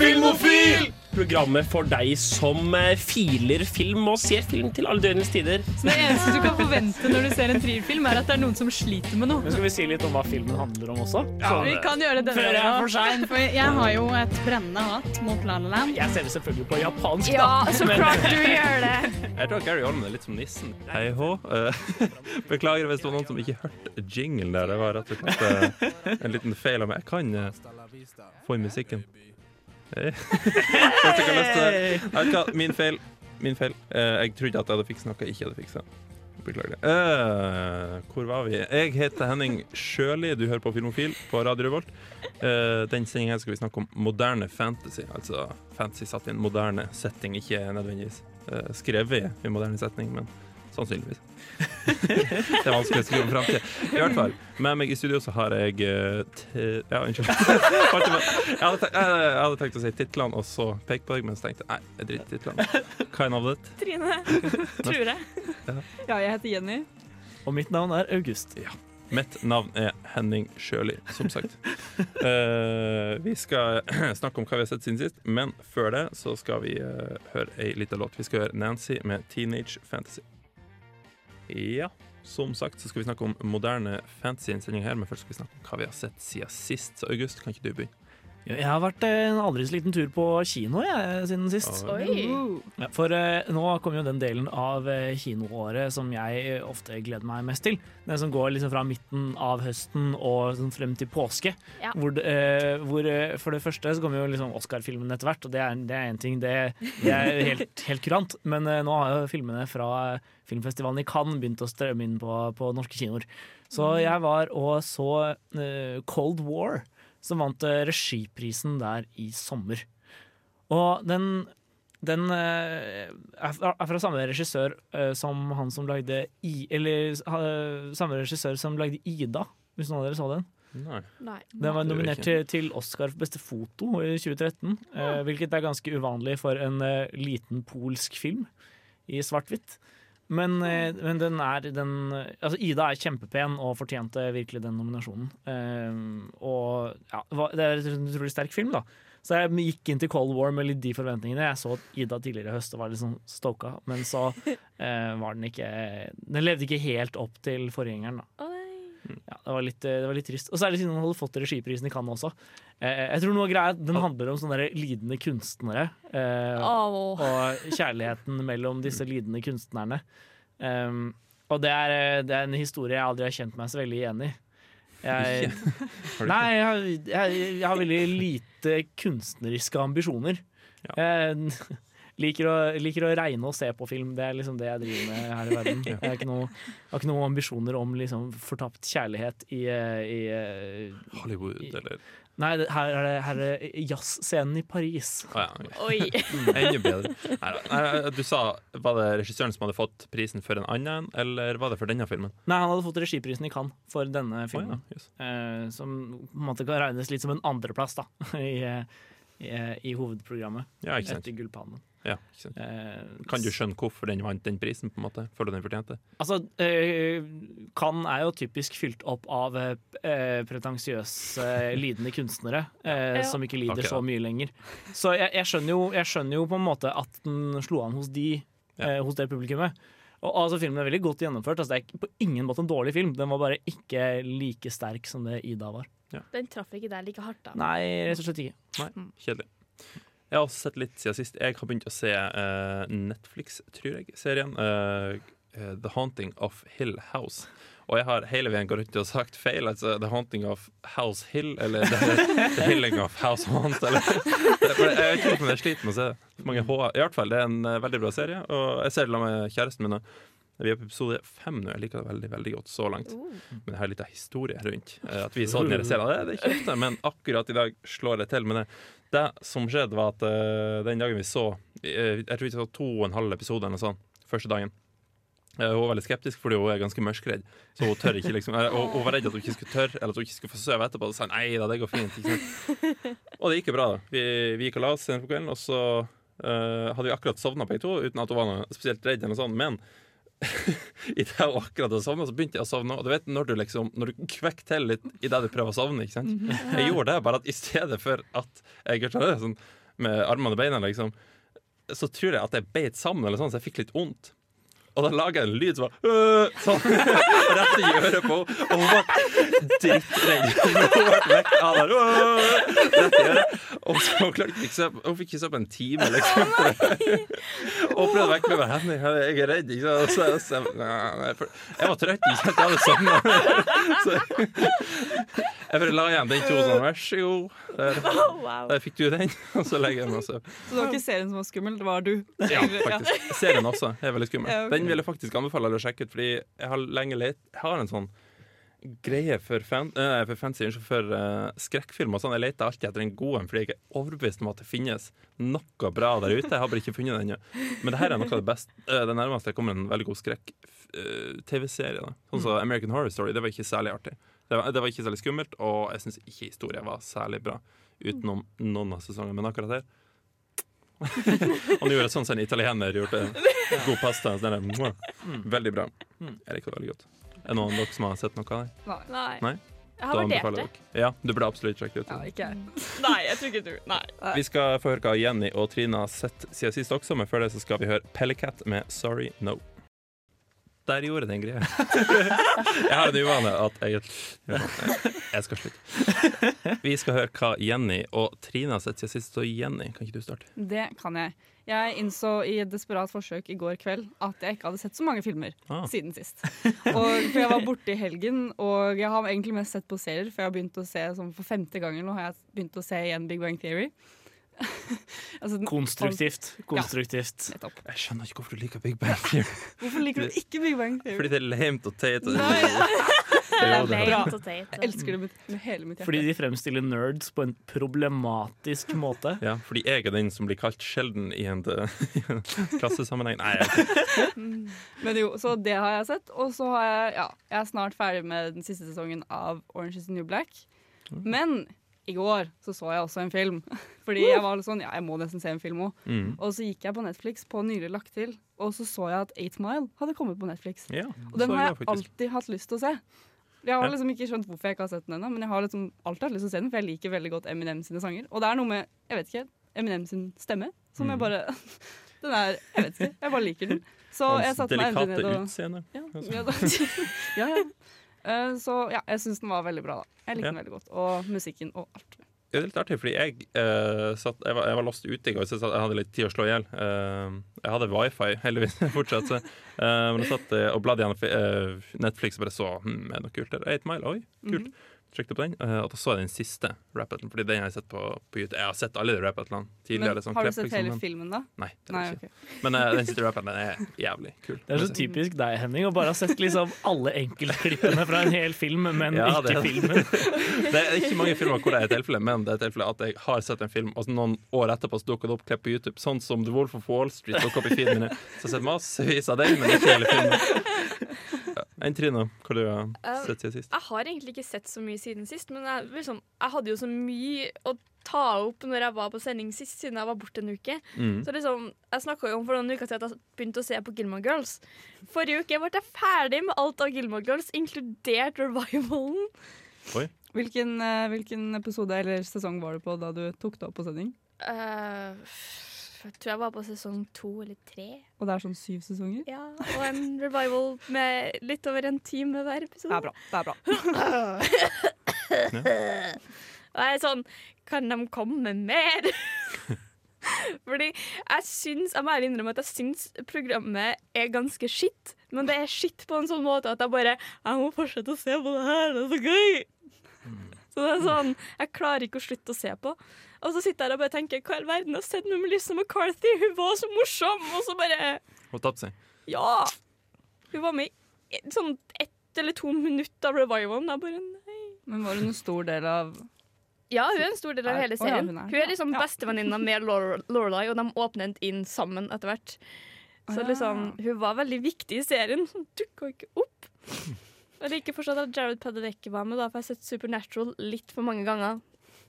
Filmofil! Programmet for deg som eh, filer film og ser film til alle døgnets tider. Så det eneste du kan forvente når du ser en trierfilm, er at det er noen som sliter med noe. Men skal vi si litt om hva filmen handler om også? Vi kan gjøre det denne Før jeg er for sein. For jeg har jo et brennende hat mot La La Land. Jeg ser det selvfølgelig på japansk, Ja, så klart du gjør det. Jeg tror Gary Holm er litt som nissen. Hei hå. Eh, Beklager hvis det var noen som ikke hørte jinglen der. Det var rett og slett eh, en liten feil av meg. Jeg kan få inn musikken. Hva, Min feil. Min feil. Eh, Jeg trodde at jeg hadde fiksa noe jeg ikke hadde fiksa. Beklager. Eh, hvor var vi? Jeg heter Henning Sjøli. Du hører på Filmofil på Radio Revolt. Uh, den sendinga skal vi snakke om moderne fantasy. Altså fantasy satt i en moderne setting, ikke nødvendigvis uh, skrevet i en moderne setning, men sannsynligvis. Det er vanskelig å skrive om framtida. I hvert fall. Med meg i studio så har jeg eh, t Ja, unnskyld. jeg, hadde tenkt, jeg, jeg hadde tenkt å si titlene og så peke på deg, men så tenkte jeg nei, jeg driter i titlene. Hva er navnet ditt? Trine. Tror jeg. Ja, jeg heter Jenny. Og mitt navn er August. Mitt navn er Henning Sjøli, som sagt. Uh, vi skal snakke om hva vi har sett siden sist, men før det så skal vi uh, høre ei lita låt. Vi skal høre Nancy med 'Teenage Fantasy'. Ja, som sagt så skal vi snakke om moderne fantasy i her, men først skal vi snakke om hva vi har sett siden sist. Så August, kan ikke du begynne? Jeg har vært eh, en aldri så liten tur på kino jeg, siden sist. Oi. Ja, for eh, nå kommer jo den delen av eh, kinoåret som jeg eh, ofte gleder meg mest til. Den som går liksom fra midten av høsten og sånn frem til påske. Ja. Hvor, det, eh, hvor For det første så kommer jo liksom Oscar-filmen etter hvert, og det er, det en ting. Det, det er helt, helt kurant. Men nå har jo filmene fra filmfestivalen i Cannes begynt å strømme inn på, på norske kinoer. Så jeg var og så Cold War, som vant eh, regiprisen der i sommer. Og den, den eh, er fra, samme regissør eh, som han som lagde I... Eller samme regissør som lagde Ida, hvis noen av dere så den. Nei. Nei. Den var nominert til, til Oscar for beste foto i 2013, ja. hvilket er ganske uvanlig for en liten polsk film i svart-hvitt. Men, eh, men den er den Altså, Ida er kjempepen og fortjente virkelig den nominasjonen. Eh, og ja, det er en utrolig sterk film, da. Så jeg gikk inn til Cold War med litt de forventningene. Jeg så Ida tidligere i høst og var litt sånn stoka, men så uh, var den ikke Den levde ikke helt opp til forgjengeren, da. Ja, det var litt, det var litt trist. Og særlig siden han hadde fått regiprisen i Cannes også. Eh, jeg tror noe greia Den handler om sånne lidende kunstnere. Eh, oh. og kjærligheten mellom disse lidende kunstnerne. Um, og det er, eh, det er en historie jeg aldri har kjent meg så veldig igjen i. Jeg, nei, jeg, har- jeg, jeg har veldig lite kunstneriske ambisjoner. Jeg liker å, liker å regne og se på film. Det er liksom det jeg driver med her i verden. Jeg har ikke noe, har ikke noen ambisjoner om liksom fortapt kjærlighet i, eh, i eh, Hollywood, eller Nei, her er det, her er det jazzscenen i Paris. Oh, ja. Oi. Enda bedre. Nei, du sa Var det regissøren som hadde fått prisen for en annen, eller var det for denne filmen? Nei, han hadde fått regiprisen i Cannes for denne filmen. filmen. ja, yes. eh, som på en måte kan regnes litt som en andreplass da, i, eh, i, eh, i hovedprogrammet. ja, ikke sant. Etter Gullpalmen. Ja, ikke sant. Eh, Kan du skjønne hvorfor den vant den prisen? på en måte? Føler du den fortjente? Altså, eh, Cannes er jo typisk fylt opp av eh, pretensiøse, lidende kunstnere eh, Ja. som ikke lider okay, så mye lenger. Så jeg, jeg, skjønner jo, jeg skjønner jo på en måte at den slo an hos de, Ja. eh, hos det publikummet. Og altså, Filmen er veldig godt gjennomført. Altså, det er på ingen måte en dårlig film. Den var bare ikke like sterk som det Ida var. Den traff ikke deg like hardt, da. Nei, rett og slett ikke. Kjedelig. Jeg har også sett litt siden sist. Jeg har begynt å se uh, Netflix, tror jeg, serien eh, The Haunting of Hill House. Og jeg har hele veien gått rundt og sagt feil. Altså The Haunting of House Hill, eller The, Hilling of House Haunt. Eller, for jeg vet ikke om jeg sliter med å se det. I hvert fall, det er en veldig bra serie, og jeg ser det sammen med kjæresten min. nå. Vi er på episode fem nå. Jeg liker det veldig veldig godt så langt. Oh. Men jeg har litt av historie rundt. Eh, At vi så den i serien, det, det er ikke ofte, men akkurat i dag slår det til. Men det, det som skjedde, var at uh, den dagen vi så eh, Jeg tror vi så to og en halv episode eller noe sånt første dagen. Uh, hun var veldig skeptisk fordi hun er ganske mørkredd. Så hun tør ikke liksom uh, Hun var redd at hun ikke skulle tørre Eller at hun ikke skulle få sove etterpå. Og så sa hun, nei da, det går fint. Ikke sant? Og det gikk jo bra. da Vi, vi gikk og la oss senere på kvelden, og så eh, hadde vi akkurat sovna begge to, uten at hun var noe spesielt redd. eller noe sånt Men idet og akkurat hadde sovna, så begynte jeg å sovne. Og du vet når du liksom Når du kvekker til litt idet du prøver å sovne. Ikke sant? Jeg gjorde det, bare at i stedet for at jeg gjør sånn med armene og beina, liksom, så tror jeg at jeg beit sammen, eller sånn, så jeg fikk litt vondt. Og da lager jeg en lyd som var «Øh», sånn rett i øret på henne. Og hun var drittredd. Hun ble vekk av der. «Øh», Rett i øret. Og så hun klarte ikke så- Hun fikk ikke se på en time, liksom. Og prøvde å vekke meg. Henny, jeg er redd. Ikke sant? Og så, så, nei, jeg var trøtt, ikke sant. Jeg hadde sovna. Så jeg bare la igjen den to sånn. Vær så god. Der, der fikk du den. Og så legger jeg den og sover. Så det var ikke serien som var skummel, det var du. Ja, faktisk. Serien også er veldig skummel. Ok. Den vil jeg faktisk anbefale deg å sjekke ut, fordi jeg har lenge lett Jeg har en sånn greie for, fan, uh, for fancy, unnskyld, for uh, skrekkfilm og sånn. Jeg leter alltid etter en god en, fordi jeg er overbevist om at det finnes noe bra der ute. Jeg har bare ikke funnet det ennå. Men det her er noe av det beste. Uh, det nærmeste jeg kommer en veldig god skrekk-TV-serie. Uh, Sånn som American Horror Story. Det var ikke særlig artig. Det var, det var ikke særlig skummelt, og jeg syns ikke historien var særlig bra utenom noen av sesongene. Men akkurat her Han gjorde sånn som en italiener gjorde god pasta. Mwah. Veldig bra. Jeg liker det veldig godt. Er det noen av dere som har sett noe av det? Nei. Nei? Jeg har vurdert det. Ja, du burde absolutt sjekke det ut. Ja, ikke. Nei, jeg tror ikke du. Nei. Vi skal få høre hva Jenny og Trina har sett siden sist også, men før det så skal vi høre Pellecat med 'Sorry No'. Der gjorde den greia. jeg har en uvane at jeg Jeg skal slutte. Vi skal høre hva Jenny og Trine har sett siden sist. Så Jenny, kan ikke du starte? Det kan jeg. Jeg innså i et desperat forsøk i går kveld at jeg ikke hadde sett så mange filmer Ah. siden sist. Og, for jeg var borte i helgen, og jeg har egentlig mest sett på serier. For jeg har begynt å se sånn for femte gangen nå har jeg begynt å se igjen Big Bang Theory. altså, Konstruktivt. Konstruktivt. Ja, Jeg skjønner ikke hvorfor du liker Big Bang Theory. Hvorfor liker du ikke Big Bang Theory? Fordi det er lamet og teit. Jeg elsker det med, med hele mitt hjerte. Fordi de fremstiller nerds på en problematisk måte. Ja, fordi jeg er den som blir kalt sjelden i en, i en klassesammenheng. Nei, jeg, Men jo, så det har jeg sett. Og så har jeg Ja, jeg er snart ferdig med den siste sesongen av Orange is the New Black. Men i går så så jeg også en film. Fordi jeg var sånn Ja, jeg må nesten se en film òg. mm. Og så gikk jeg på Netflix på nylig lagt til, og så så jeg at 8 Mile hadde kommet på Netflix. ja, Og den har jeg jeg faktisk. alltid hatt lyst til å se. Jeg har liksom ikke skjønt hvorfor jeg ikke har sett den ennå, men jeg har liksom alltid hatt lyst til å se den, for jeg liker veldig godt Eminem sine sanger. Og det er noe med, jeg vet ikke, Eminem sin stemme som jeg Mm. bare Den er Jeg vet ikke, jeg bare liker den. Så jeg Hans satte meg endelig ned og utseende. ja, Altså. ja, ja, ja. Eh, så ja, jeg syns den var veldig bra. da Jeg likte Ja. den veldig godt. Og musikken og alt. Ja, det er litt artig, fordi jeg, uh, satt, jeg, var, jeg var lost ute i går, så jeg, satt, jeg hadde litt tid å slå i hjel. Uh, jeg hadde wifi, heldigvis, fortsatt. Så, men jeg satt og bladde gjennom Netflix og bare så hm, er det noe kult der. 8 Mile, oi, kult. Trykte på den, eh, og da så jeg den siste rap-battlen. Fordi den har jeg sett på, på YouTube. Jeg har sett alle de rap-battlene tidligere. Men sånn har du klipp, sett liksom, hele men- filmen, da? Nei, det Nei, er ikke. Okay. Men uh, den siste rap-battlen er jævlig kul. Det er så typisk deg, Henning, å bare ha sett liksom alle enkeltklippene fra en hel film, men Ja, ikke det. filmen. Det er ikke mange filmer hvor det er tilfellet, men det er tilfellet at jeg har sett en film, og så noen år etterpå så dukker det opp klipp på YouTube, sånn som The Wolf of Wall Street dukker opp i filmene. Så jeg har sett massevis av den, men ikke hele filmen. Enn Trine, hva har du sett siden sist? Jeg har egentlig ikke sett så mye siden sist, men jeg, liksom, jeg hadde jo så mye å ta opp når jeg var på sending sist, siden jeg var borte en uke. Mm. Så liksom, Jeg snakka jo om for noen uker siden at jeg begynte å se på Gilmore Girls. Forrige uke ble jeg ferdig med alt av Gilmore Girls, inkludert revivalen. Hvilken, eh, hvilken episode eller sesong var du på da du tok det opp på sending? Eh, jeg tror jeg var på sesong to eller tre. Og det er sånn syv sesonger? Ja, Og en revival med litt over en time hver episode. Det er bra. det er bra Og jeg er sånn Kan de komme med mer? Fordi jeg syns Jeg må ærlig innrømme at jeg syns programmet er ganske skitt. Men det er skitt på en sånn måte at jeg bare Jeg må fortsette å se på det her, det er så gøy! Så det er sånn Jeg klarer ikke å slutte å se på. Og så sitter jeg og bare tenker Hva i all verden har skjedd med Melissa McCarthy? Hun var så morsom! Og så bare Hun tapte seg. Ja! Hun var med i sånn ett eller to minutter av revivalen. Jeg bare nei. Men var hun en stor del av Ja, hun er en stor del av hele ja, serien. hun er hun, er liksom bestevenninna med Lorelai, og de åpnet inn sammen etter hvert. Så liksom, hun var veldig viktig i serien. Hun dukka ikke opp. Jeg liker fortsatt at Jared Padalecki var med, da, for jeg har sett Supernatural litt for mange ganger.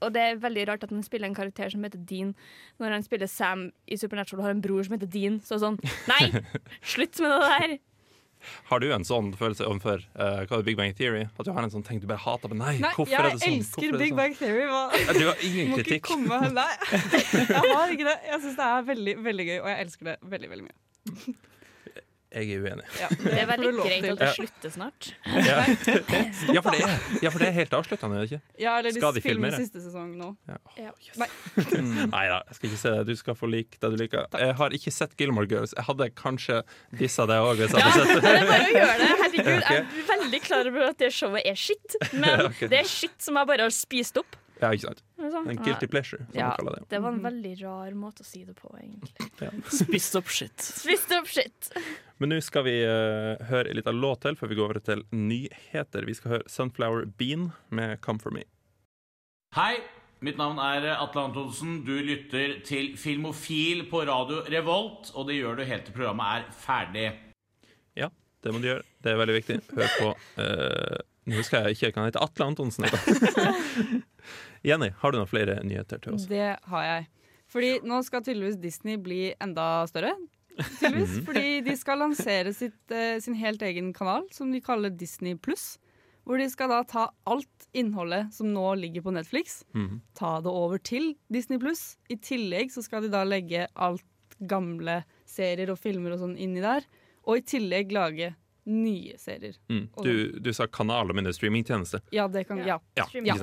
Og det er veldig rart at han spiller en karakter som heter Dean, når han spiller Sam i Supernatural og har en bror som heter Dean. Så sånn, nei! Slutt med det der! Har du en sånn følelse overfor det, Big Bang Theory? At du har en sånn ting du bare hater? Men nei, Nei, hvorfor jeg er det sånn? elsker Hvorfor er Big sånn? Bang Theory. Hva? Du har ingen Må kritikk. komme Nei, jeg har ikke det. Jeg syns det er veldig veldig gøy, og jeg elsker det veldig veldig mye. Jeg er uenig. Ja, Det er veldig greit at det slutter snart. Ja. ja, for det er, ja, for det er helt avsluttende, er det ikke? Ja, eller Skal de filmer siste sesong nå. Nei da, jeg skal ikke se det. Du skal få like det du liker. Jeg har ikke sett Gilmore Girls. Jeg hadde kanskje dissa det òg hvis jeg hadde sett Det det. bare å gjøre det. Herregud, jeg er veldig klar over at det showet er shit, men okay. det er shit som jeg bare har spist opp. Ja, ikke sant? Sånn? En guilty pleasure, som Ja. man kaller det. Det var en veldig rar måte å si det på, egentlig. Spist opp shit. Spist opp shit. Men nå skal vi uh, høre en liten låt til før vi går over til nyheter. Vi skal høre Sunflower Bean med Come For Me. Hei, mitt navn er Atle Antonsen. Du lytter til Filmofil på radio Revolt, og det gjør du helt til programmet er ferdig. Ja, det må du gjøre. Det er veldig viktig. Hør på uh, Nå husker jeg ikke hva han heter. Atle Antonsen. heter. Jenny, har du noen flere nyheter til oss? Det har jeg. Fordi nå skal tydeligvis Disney bli enda større. Tydeligvis, fordi de skal lansere sitt, eh, sin helt egen kanal, som de kaller Disney pluss. Hvor de skal da ta alt innholdet som nå ligger på Netflix, Mhm. ta det over til Disney pluss. I tillegg så skal de da legge alt gamle serier og filmer og sånn inni der. Og i tillegg lage nye serier. Mm. Du, du sa kanal og mindre streamingtjeneste. Ja, det kan Ja. Ja, Streaming.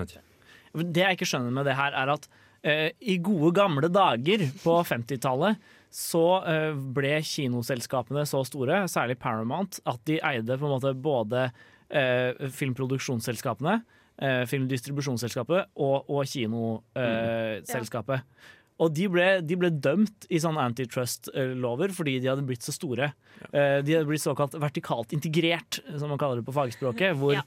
Det jeg ikke skjønner med det her, er at uh, i gode gamle dager på 50-tallet så uh, ble kinoselskapene så store, særlig Paramount, at de eide på en måte både uh, filmproduksjonsselskapene, filmdistribusjonsselskapet og, og kinoselskapet. Og de ble, de ble dømt i sånne antitrust-lover fordi de hadde blitt så store. Ja. De hadde blitt såkalt vertikalt integrert, som man kaller det på fagspråket. Hvor, Ja.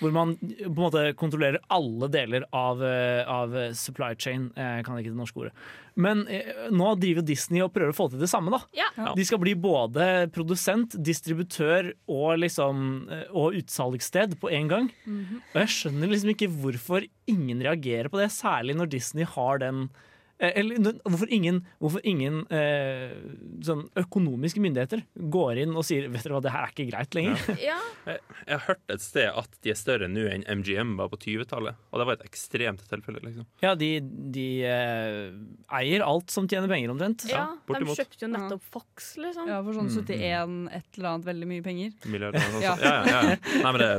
Hvor man på en måte kontrollerer alle deler av, eh, av supply chain. Jeg kan ikke det norske ordet. Men eh, nå driver Disney og prøver å få til det samme. da. Ja. De skal bli både produsent, distributør og, liksom, eh, og utsalgssted på en gang. Og jeg skjønner liksom ikke hvorfor ingen reagerer på det, særlig når Disney har den eh, eller hvorfor ingen, hvorfor ingen eh, sånn økonomiske myndigheter går inn og sier Vet dere hva, det her er ikke greit lenger. Ja. Jeg har hørt et sted at de er større nå enn MGM var på 20-tallet. Og det var et ekstremt tilfelle. liksom. Ja, de, de eh, eier alt som tjener penger, omtrent. ja. De kjøpte jo nettopp Fox, liksom. ja, for sånn 71 et eller annet veldig mye penger. Milliarder også. Ja. Ja, ja, ja. Nei, men det,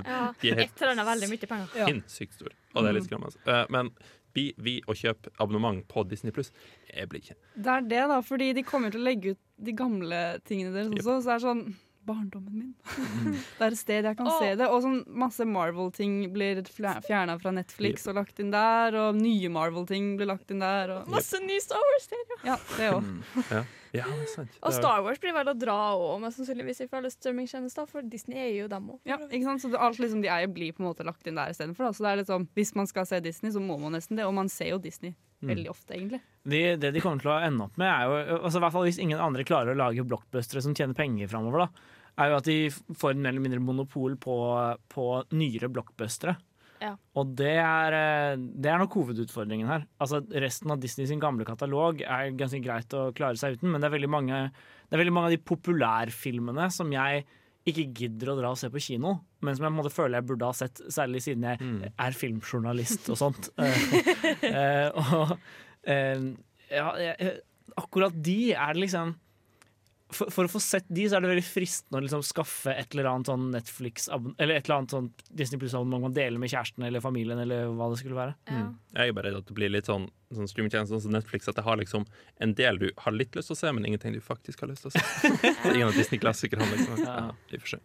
de er helt Et eller annet veldig mye penger. Ja. sinnssykt store. Og det er litt skremmende. Eh, Men blir vi å kjøpe abonnement på Disney Pluss? Jeg blir ikke. Det er det, da, fordi de kommer til å legge ut de gamle tingene deres Yep. også. Så det er sånn Barndommen min. det er et sted jeg kan oh. se det. Og sånn masse Marvel-ting blir fjerna fra Netflix og lagt inn der. Og nye Marvel-ting blir lagt inn der. Og, Masse ny Star Wars-serier. ja, det òg. Ja, ja det er sant. Og Star Wars blir vel å dra òg, mest sannsynligvis ifølge strømmingtjenester, for Disney er jo dem òg. Ja, ikke sant? Så alt liksom de eier, blir på en måte lagt inn der istedenfor. Så det er sånn, hvis man skal se Disney, så må man nesten det. Og man ser jo Disney veldig ofte, egentlig. De, det de kommer til å ende opp med, er jo altså i hvert fall Hvis ingen andre klarer å lage blockbustere som tjener penger framover, da, er jo at de får en mer eller mindre monopol på, på nyere blockbustere. Ja. Og det er, eh, det er nok hovedutfordringen her. Altså Resten av Disney sin gamle katalog er ganske greit å klare seg uten, men det er veldig mange, det er veldig mange av de populærfilmene som jeg ikke gidder å dra og se på kino, men som jeg måtte føle måte føler jeg burde ha sett, særlig siden jeg er filmjournalist og sånt. uh, eh, og eh, ja, jeg- akkurat de er det liksom for, for å få sett de, så er det veldig fristende å liksom skaffe et eller annet sånn Netflix Eller et eller annet sånn Disney Plus-abonnement man deler med kjæresten eller familien, eller hva det skulle være. Ja. Jeg er bare redd at det blir litt sånn, sånn streamingtjeneste som Netflix, at det har liksom en del du har litt lyst til å se, men ingenting du faktisk har lyst til å se. Så ingen av Disney-klassikerne, liksom. Ja, vi får se.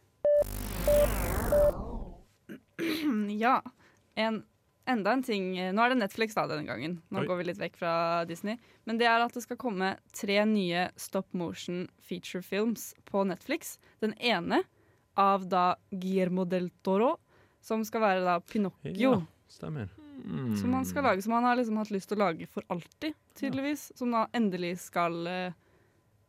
Ja. En, enda en ting Nå er det Netflix da denne gangen. Nå Oi. går vi litt vekk fra Disney. Men det er at det skal komme tre nye stop motion feature films på Netflix. Den ene av da Guillermo del Toro, som skal være da Pinocchio. Ja, stemmer. Som han skal lage, som han har liksom hatt lyst til å lage for alltid, tydeligvis. Som da endelig skal eh,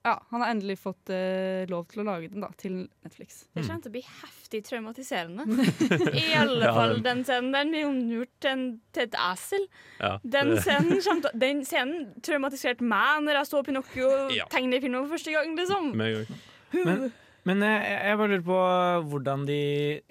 Ja, han har endelig fått uh, lov til å lage den da, til Netflix. Det kommer til å bli heftig traumatiserende. I alle fall ja, den scenen. Den er omgjort til, til et esel. Ja, Den scenen, den scenen traumatiserte meg når jeg så Pinocchio Ja. filmen for første gang. liksom. Men, Men eh, jeg, jeg bare lurer på hvordan de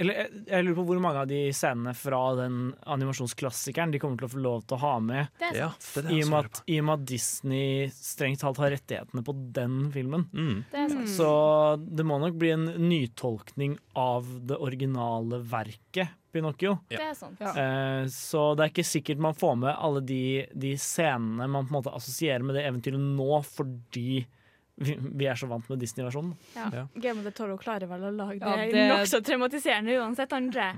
Eller jeg, jeg lurer på hvor mange av de scenene fra den animasjonsklassikeren de kommer til å få lov til å ha med. Det er Ja, det er det I og, med at, I og med at Disney strengt talt har rettighetene på den filmen. Mm. Det er sant. Så det må nok bli en nytolkning av det originale verket, Pinocchio. Det er sant. Ja. Eh, så det er ikke sikkert man får med alle de, de scenene man på en måte assosierer med det eventyret nå, fordi vi, vi er så vant med Disney-versjonen. Ja. Ja. Game of the Toro klarer vel å lage Ja, det, det- nokså traumatiserende uansett, andre.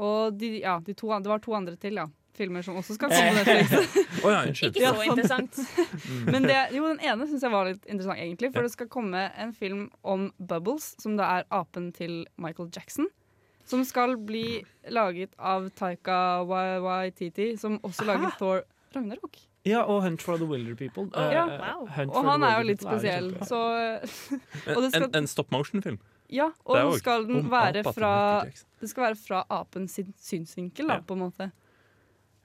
Og de, ja, de to, det var to andre til, ja. Filmer som også skal komme på Netflix. oh, ja. Ikke så interessant. Men det, jo, den ene syns jeg var litt interessant, egentlig. For det skal komme en film om Bubbles, som da er apen til Michael Jackson. Som skal bli laget av Taika Waititi, som også laget Thor Ragnarok. Ja, og Hunt for the Wilder People. Uh, Ja. Wow. Og han er jo litt spesiell, så Og det skal- En, en stop motion-film. Ja, og jo skal den være fra Det skal være fra apens synsvinkel, da, Ja. på en måte.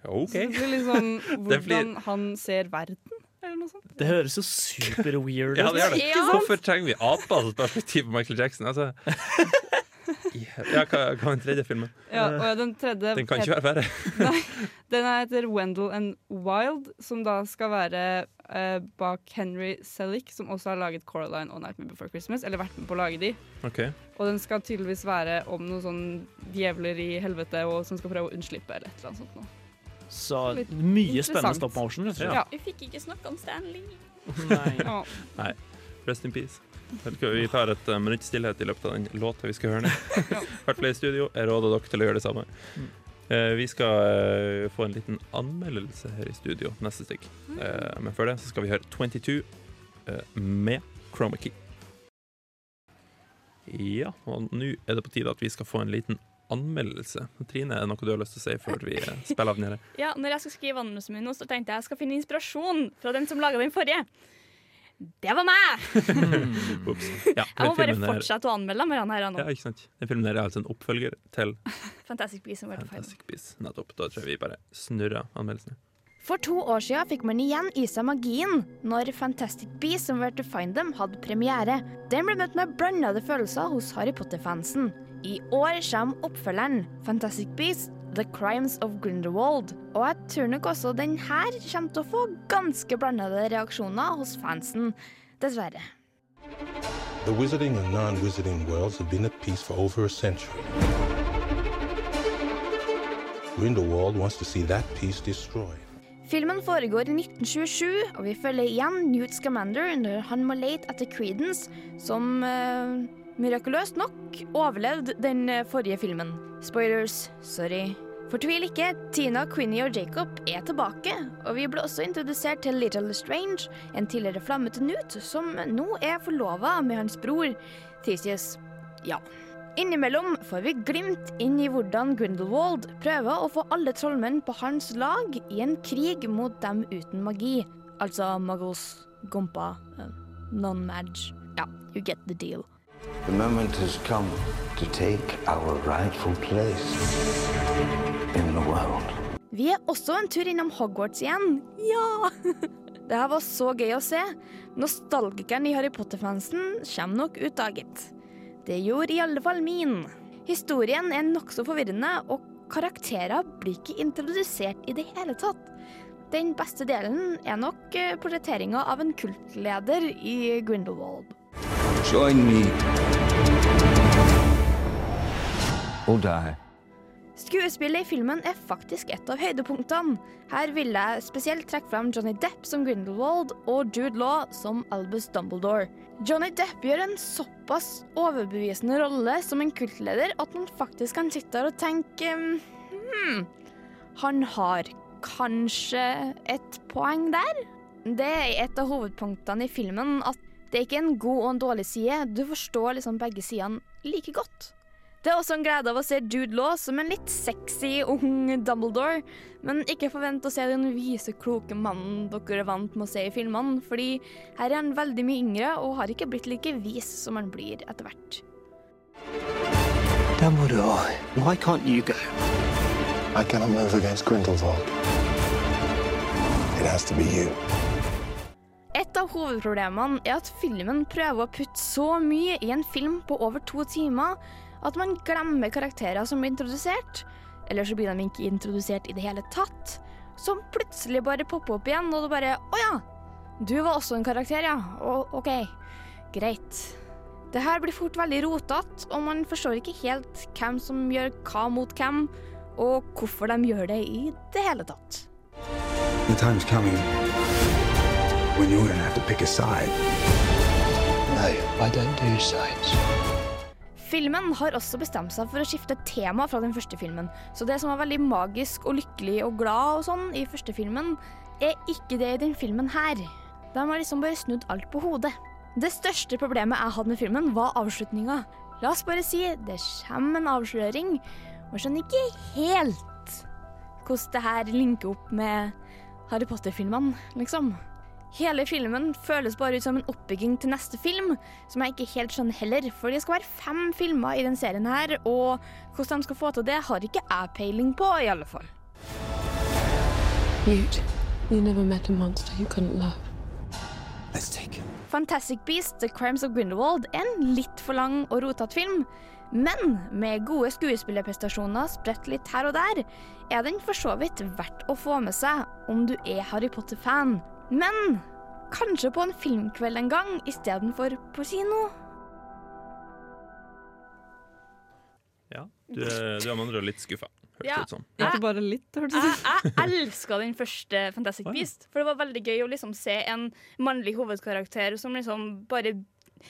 OK. Så det blir liksom hvordan han ser verden, eller noe sånt. Det høres jo super weird Ja, ut. det det. Ja. Hvorfor trenger vi apas perspektiv på Michael Jackson? Altså. Ja, hva, hva er den tredje filmen? Ja, og den tredje Den kan ikke være verre. Den heter Wendell and Wild, som da skal være eh, bak Henry Selick, som også har laget Coraline og Nightmare Before Christmas, eller vært med på å lage de. Ok. Og den skal tydeligvis være om noen sånn djevler i helvete og som skal prøve å unnslippe, eller et eller annet sånt noe. Så Litt mye spennende stop motion. Ja. Vi fikk ikke snakke om Stanley. Nei. Nei. Rest in peace. Vi tar et uh, minutt stillhet i løpet av den låta vi skal høre nå. Hvert flere i studio. Jeg råder dere til å gjøre det samme. Eh, vi skal eh, få en liten anmeldelse her i studio neste stikk. Eh, men før det så skal vi høre 22 eh, med Chroma Key. Ja, og nå er det på tide at vi skal få en liten anmeldelse. Trine, er det noe du har lyst til å si før vi eh, spiller av den her? Ja, når jeg skal skrive anmeldelsen min så tenkte jeg jeg skal finne inspirasjon fra den som laga den forrige. Det var meg! Ja, Jeg må bare fortsette å anmelde med han her nå. Ja, ikke sant. Den filmen er altså en oppfølger til Fantastic Beasts and World to Find Them. Fantastic Beasts. Nettopp. Da tror jeg vi bare snurrer anmeldelsene. For to år siden fikk man igjen i seg magien når Fantastic Beasts and Where to Find Them hadde premiere. Den ble møtt med blandede følelser hos Harry Potter-fansen. I år kommer oppfølgeren Fantastic Beasts The Crimes of Grindelwald. Og jeg tror nok også den her kommer til å få ganske blandede reaksjoner hos fansen. Dessverre. The wizarding and non-wizarding worlds have been at peace for over a century. Grindelwald wants to see that peace destroyed. Filmen foregår i 1927, og vi følger igjen Newt Scamander når han må lete etter Creedence, som uh, mirakuløst nok overlevde den eh, forrige filmen. Spoilers, sorry. Fortvil ikke, Tina, Quinny og Jacob er tilbake, og vi ble også introdusert til Little Strange, en tidligere flammete Newt, som nå er forlova med hans bror, Theseus. Ja. Innimellom får vi glimt inn i hvordan Grindelwald prøver å få alle trollmenn på hans lag i en krig mot dem uten magi. Altså muggles, gompa, eh, non-mag. Ja, you get the deal. The moment has come to take our rightful place in the world. Vi er også en tur innom Hogwarts igjen. Ja! Det her var så gøy å se. Nostalgikeren i Harry Potter-fansen kommer nok ut daget. Det gjorde i alle fall min. Historien er nokså forvirrende, og karakterer blir ikke introdusert i det hele tatt. Den beste delen er nok eh, portretteringa av en kultleder i Grindelwald. Join me. Or die. Skuespillet i filmen er faktisk et av høydepunktene. Her vil jeg spesielt trekke fram Johnny Depp som Grindelwald og Jude Law som Albus Dumbledore. Johnny Depp gjør en såpass overbevisende rolle som en kultleder at man faktisk kan sitte der og tenke hmm, Han har kanskje et poeng der? Det er et av hovedpunktene i filmen at det er ikke en god og en dårlig side. Du forstår liksom begge sidene like godt. Det er også en glede av å se Jude Law som en litt sexy ung Dumbledore, men ikke forvent å se den vise, kloke mannen dere er vant med å se i filmene, fordi her er han veldig mye yngre og har ikke blitt like vis som han blir etter hvert. Dumbledore, why can't you go? I cannot move against Grindelwald. It has to be you. Et av hovedproblemene er at filmen prøver å putte så mye i en film på over to timer at man glemmer karakterer som blir introdusert, eller så blir de ikke introdusert i det hele tatt, som plutselig bare popper opp igjen, og du bare Å ja, du var også en karakter, ja. O OK. Greit. Det her blir fort veldig rotete, og man forstår ikke helt hvem som gjør hva mot hvem, og hvorfor de gjør det i det hele tatt. The time's coming when you're gonna have to pick a side. No, I don't do sides. Filmen har også bestemt seg for å skifte tema fra den første filmen, så det som var veldig magisk og lykkelig og glad og sånn i første filmen, er ikke det i den filmen her. De har liksom bare snudd alt på hodet. Det største problemet jeg hadde med filmen, var avslutninga. La oss bare si det kommer en avsløring, og skjønner ikke helt hvordan det her linker opp med Harry Potter-filmene, liksom. Hele filmen føles bare ut som en oppbygging til neste film, som jeg ikke helt skjønner heller, for det skal være fem filmer i den serien her, og hvordan de skal få til det, har ikke jeg peiling på, i alle fall. Newt, you never met a monster you couldn't love. Let's take him. Fantastic Beasts The Crimes of Grindelwald er en litt for lang og rotete film, men med gode skuespillerprestasjoner spredt litt her og der, er den for så vidt verdt å få med seg om du er Harry Potter-fan. Men kanskje på en filmkveld en gang istedenfor på kino? Ja, du, du er med andre litt skuffa. Hørtes Ja. ut som. Ikke bare litt, hørtes det ut Jeg, jeg elska den første Fantastic Beast. For det var veldig gøy å liksom se en mannlig hovedkarakter som liksom bare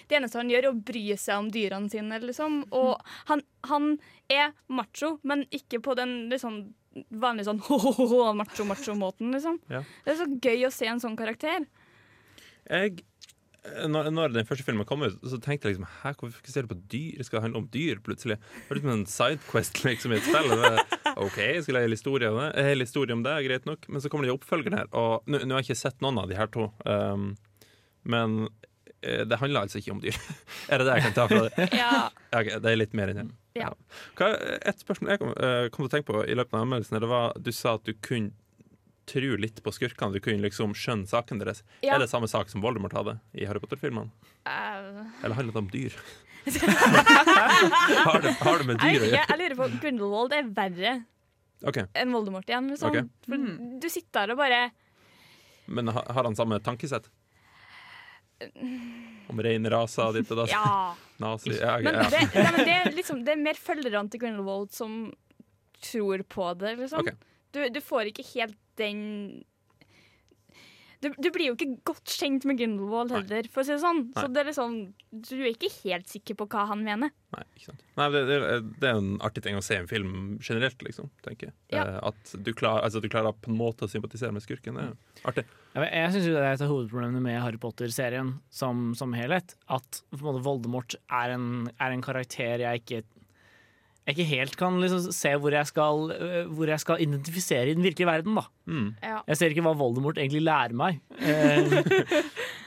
Det eneste han gjør, er å bry seg om dyrene sine, liksom. Og han, han er macho, men ikke på den liksom vanlige sånn macho-macho-måten, liksom. Ja. Det er så gøy å se en sånn karakter. Jeg, når, når den første filmen kom ut, så tenkte jeg liksom Hæ, hvorfor fokuserer du på dyr? Skal det handle om dyr plutselig? Det var liksom en sidequest liksom, i et spill. OK, jeg skal lage en historie om det, en hel historie om det, greit nok. Men så kommer det oppfølgeren her, og nå har jeg ikke sett noen av de her to. Um, men eh, det handler altså ikke om dyr. er det det jeg kan ta fra det? Ja. Okay, det er litt mer enn det. Ja. Hva, et spørsmål jeg kom, eh, kom til å tenke på i løpet av anmeldelsen, det var du sa at du kunne tro litt på skurkene. Du kunne liksom skjønne saken deres. Ja. Er det samme sak som Voldemort hadde i Harry Potter-filmene? Uh, Eller handler det om dyr? har, det, har det med dyr å gjøre? jeg lurer på Grindelwald er verre okay. enn Voldemort igjen. Liksom. Okay. For du sitter der og bare Men har han samme tankesett? Om reinraser ditt og datt? Ja. Nazi? Ja, ok, Men ja. det, nei, men det, er liksom, det er mer følgerne til Grindelwald som tror på det, liksom. Okay. Du, du får ikke helt den du, du blir jo ikke godt kjent med Grindelwald heller, for å si det sånn. Så det er liksom, du er ikke helt sikker på hva han mener. Nei, ikke sant. Nei, det, det, det er en artig ting å se i en film generelt, liksom. tenker jeg. Ja. Eh, At du, klar, altså, du klarer på en måte å sympatisere med skurken. Det er artig. Jeg, jeg syns det er et av hovedproblemene med Harry Potter-serien som, som helhet. At på en måte, Voldemort er en, er en karakter jeg ikke jeg ikke helt kan liksom se hvor jeg, skal, øh, hvor jeg skal identifisere i den virkelige verden. da Mm. Ja. Jeg ser ikke hva Voldemort egentlig lærer meg.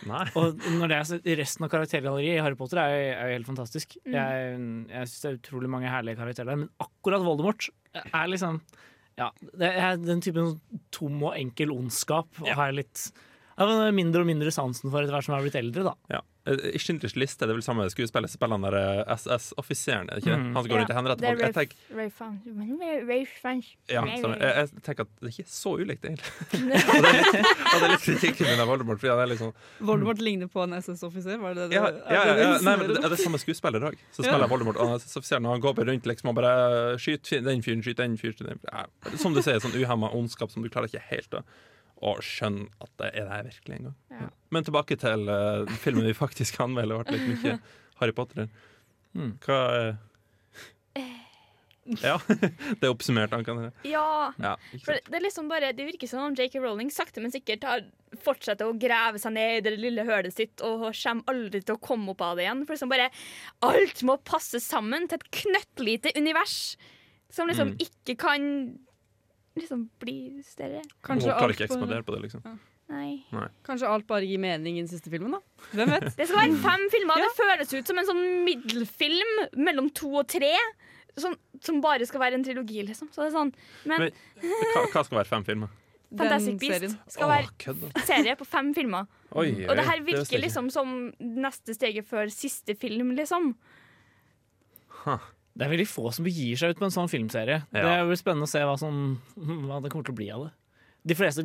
Eh, og når det er resten av karaktergalleriet i Harry Potter er er helt fantastisk. Mm. Jeg, jeg syns det er utrolig mange herlige karakterer der, men akkurat Voldemort er liksom Ja, det er den typen tom og enkel ondskap. Og har jeg litt ja, mindre og mindre sansen for etter hvert som jeg har blitt eldre, da. Ja. Eh, I Schindlers liste det er vel samme skuespiller spiller han der eh, SS-offiseren, er ikke det? Mm. Han som går rundt og henretter det er folk. Jeg tenker, ja, jeg, jeg tenker at det er ikke så ulikt, egentlig. og, det er litt, og det er litt kritikken min av Voldemort. Fordi han er sånn Voldemort ligner på en SS-offiser? Var det det? ja, ja, ja, ja, nei, men det er det samme skuespiller òg. Så Ja. spiller Voldemort. Og er SS-offiseren, han går bare rundt liksom, og bare skyter den fyren, skyter den fyren. Ja, Som du sier, sånn uhemma ondskap som du klarer ikke helt å, å skjønne at det er det her virkelig en gang. Ja. Men tilbake til uh, filmen vi faktisk anmelder. Det ble litt mye Harry Potter. Mm. Hva uh, Ja, det er oppsummert. Han kan Ja. Ja, For det, er liksom bare, det virker som om J.K. Rowling sakte, men sikkert har fortsetter å grave seg ned i det lille hølet sitt og kommer aldri til å komme opp av det igjen. For liksom bare Alt må passe sammen til et knøttlite univers som liksom Mm. ikke kan liksom bli større. Hun Kanskje klarer alt, ikke å eksplodere på det, liksom. Nei. kanskje alt bare gir mening i den siste filmen, da? Hvem vet? Det skal være fem filmer. Det føles ut som en sånn middelfilm mellom to og tre. Som, som bare skal være en trilogi, liksom. Så det er sånn Men, Men hva, hva skal være fem filmer? Fantastic Den Beast serien. skal Åh, være serie på fem filmer. Oi, Og det her virker det liksom som neste steget før siste film, liksom. Det er veldig få som begir seg ut på en sånn filmserie. Ja. Det blir spennende å se hva, som, hva det kommer til å bli av det. De fleste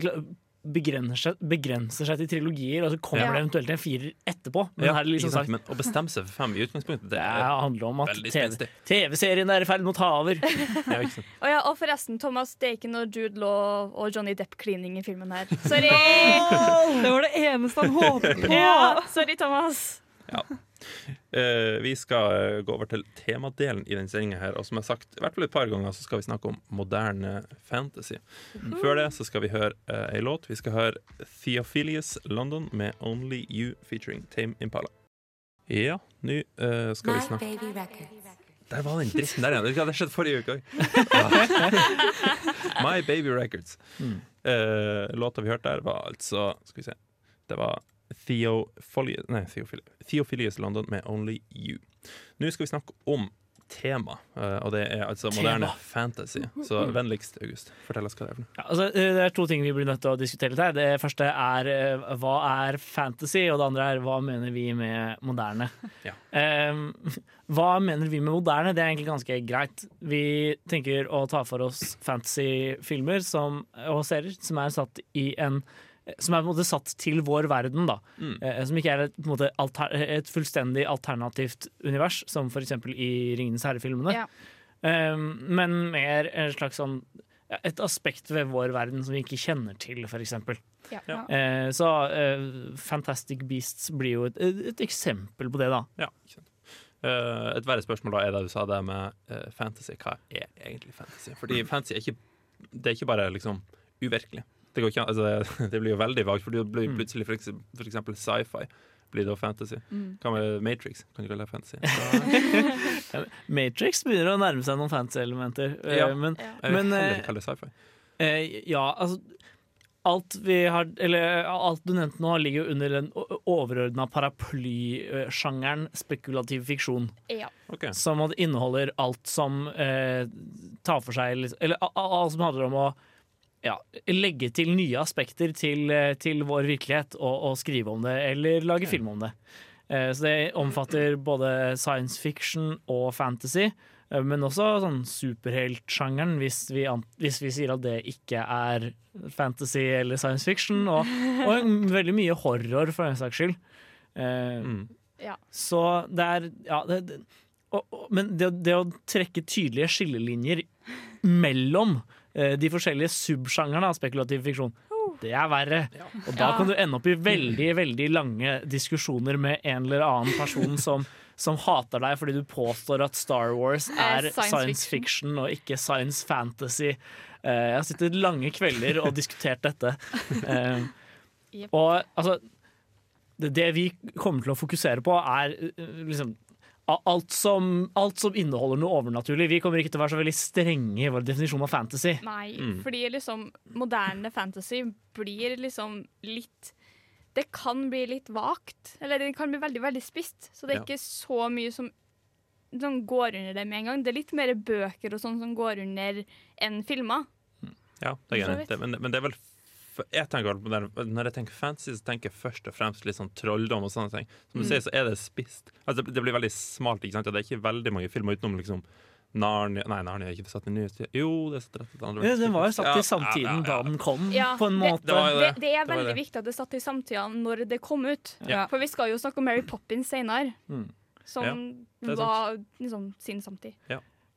begrenser seg, begrenser seg til trilogier, og så kommer Ja. det eventuelt en firer etterpå. Men Ja, her liksom sagt Men å bestemme seg for fem i utgangspunktet, det det er handler om at TV-serien TV-serien er i ferd med å ta over. Ja. Og, ja, og forresten, Thomas, det er ikke noe Jude Law og Johnny Depp-klining i filmen her. Sorry! Det var det eneste han håpet på! ja, sorry, Thomas. Eh, vi skal eh, gå over til temadelen i denne sendinga her. Og som jeg har sagt i hvert fall et par ganger, så skal vi snakke om moderne fantasy. Før det så skal vi høre uh, ei låt. Vi skal høre Theophilius London med Only You featuring Tame Impala. Ja, nå uh, skal vi snakke baby Der var den dritten der igjen. Det hadde skjedd forrige uke òg. My Baby Records. Mm. Eh, låta vi hørte der, var altså Skal vi se. Det var Theophilius, nei, Theophilius, London med Only You. Nå skal vi snakke om tema, eh, og det er altså moderne Tema. fantasy. Så vennligst, August, fortell oss hva det er. Ja, altså, eh, det er to ting vi blir nødt til å diskutere litt her. Det første er eh, hva er fantasy, og det andre er hva mener vi med moderne. Ja. Um, hva mener vi med moderne? Det er egentlig ganske greit. Vi tenker å ta for oss fantasyfilmer som- og serier som er satt i en som er på en måte satt til vår verden, da. Mm. Eh, som ikke er et, på en måte, alter, et fullstendig alternativt univers, som f.eks. i Ringenes herre-filmene. Ja. Um, men mer en slags sånn et aspekt ved vår verden som vi ikke kjenner til, f.eks. Ja. Ja. Uh, så uh, Fantastic Beasts blir jo et, et eksempel på det, da. Ja, ikke sant. Eh, et verre spørsmål da er det du sa det med fantasy. Hva er egentlig fantasy? Fordi fantasy er ikke Det er ikke bare liksom uvirkelig. Det, går ikke, altså, det blir jo veldig vagt, for det blir Mm. plutselig for, for eksempel sci-fi. Blir det fantasy? Mm. Med Matrix? Kan du kalle det fantasy? Matrix begynner å nærme seg noen fantasy-elementer. eh, Ja. Men, Jeg vil men heller eh, kalle det sci-fi. eh, ja, altså Alt vi har Eller alt du nevnte nå, ligger jo under den overordna paraplysjangeren spekulativ fiksjon. Ja. Okay. Som inneholder alt som eh, tar for seg Eller a- a- alt som handler om å ja, legge til nye aspekter til, eh, til vår virkelighet og, og skrive om det, eller lage film om det. Eh, så det omfatter både science fiction og fantasy, eh, men også sånn superheltsjangeren, hvis, vi hvis vi sier at det ikke er fantasy eller science fiction, og, og veldig mye horror, for den saks skyld. Eh, Mm. Ja. så det er Ja, det, det, og, og, men det, det å trekke tydelige skillelinjer mellom de forskjellige subsjangerne av spekulativ fiksjon, det er verre. Og da kan du ende opp i veldig veldig lange diskusjoner med en eller annen person som, som hater deg fordi du påstår at Star Wars er Eh, science science, fiction. og ikke science fantasy. Eh, jeg har sittet lange kvelder og diskutert dette. Eh, og altså det, det vi kommer til å fokusere på, er eh, liksom Alt som, alt som inneholder noe overnaturlig. Vi kommer ikke til å være så veldig strenge i vår definisjon av fantasy. Nei, Mm. fordi liksom moderne fantasy blir liksom litt Det kan bli litt vagt. Eller det kan bli veldig, veldig spist. Så det er Ja. ikke så mye som, som går under det med en gang. Det er litt mer bøker og sånn som går under enn filmer. Ja, det er. Det- Men, men det er vel jeg tenker, Når jeg tenker fantasy, så tenker jeg først og fremst litt sånn trolldom og sånne ting. Som du Mm. sier, så er det spist. Altså, det, blir veldig smalt, ikke sant? Det er ikke veldig mange filmer utenom liksom Narnia Nei, Narnia er ikke satt i nyhetstid. Jo, det er satt rett andre Ja, Den var jo satt i samtiden ja, ja, ja. da den kom, Ja, på en måte. Det Det, det. det er veldig det. viktig at det satt i samtida når det kom ut. Ja. For vi skal jo snakke om Mary Poppins senere. Mm. Som Ja, var liksom sin samtid.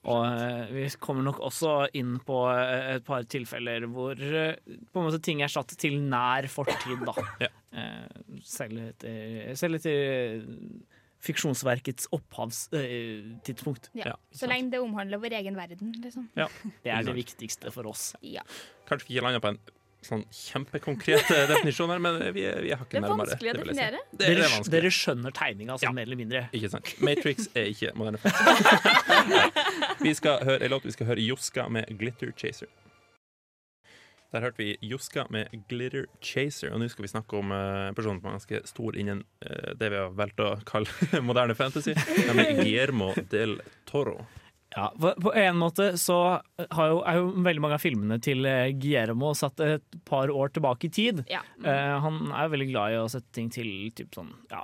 Og eh, vi kommer nok også inn på eh, et par tilfeller hvor eh, på en måte ting er satt til nær fortid, da. Ja. Eh, selv etter, selv etter fiksjonsverkets opphavstidspunkt. Ja. Ja, Så lenge det omhandler vår egen verden, liksom. det er det viktigste for oss. Ja. Kanskje vi ikke landa på en sånn kjempekonkret definisjoner, men vi har ikke nærmere Det er nærmere. vanskelig å det si. definere. Det, det Dere, er dere skjønner tegninga, altså, Ja. mer eller mindre. Ikke sant. Matrix er ikke moderne fantasy. vi skal høre en låt. Vi skal høre Joska med 'Glitter Chaser'. Der hørte vi Joska med 'Glitter Chaser', og nå skal vi snakke om uh, en person som er ganske stor innen uh, det vi har valgt å kalle moderne fantasy, nemlig Guillermo del Toro. Ja, på en måte så har jo, er jo veldig mange av filmene til eh, Guillermo satt et par år tilbake i tid. Ja. Eh, han er jo veldig glad i å sette ting til typ sånn, ja,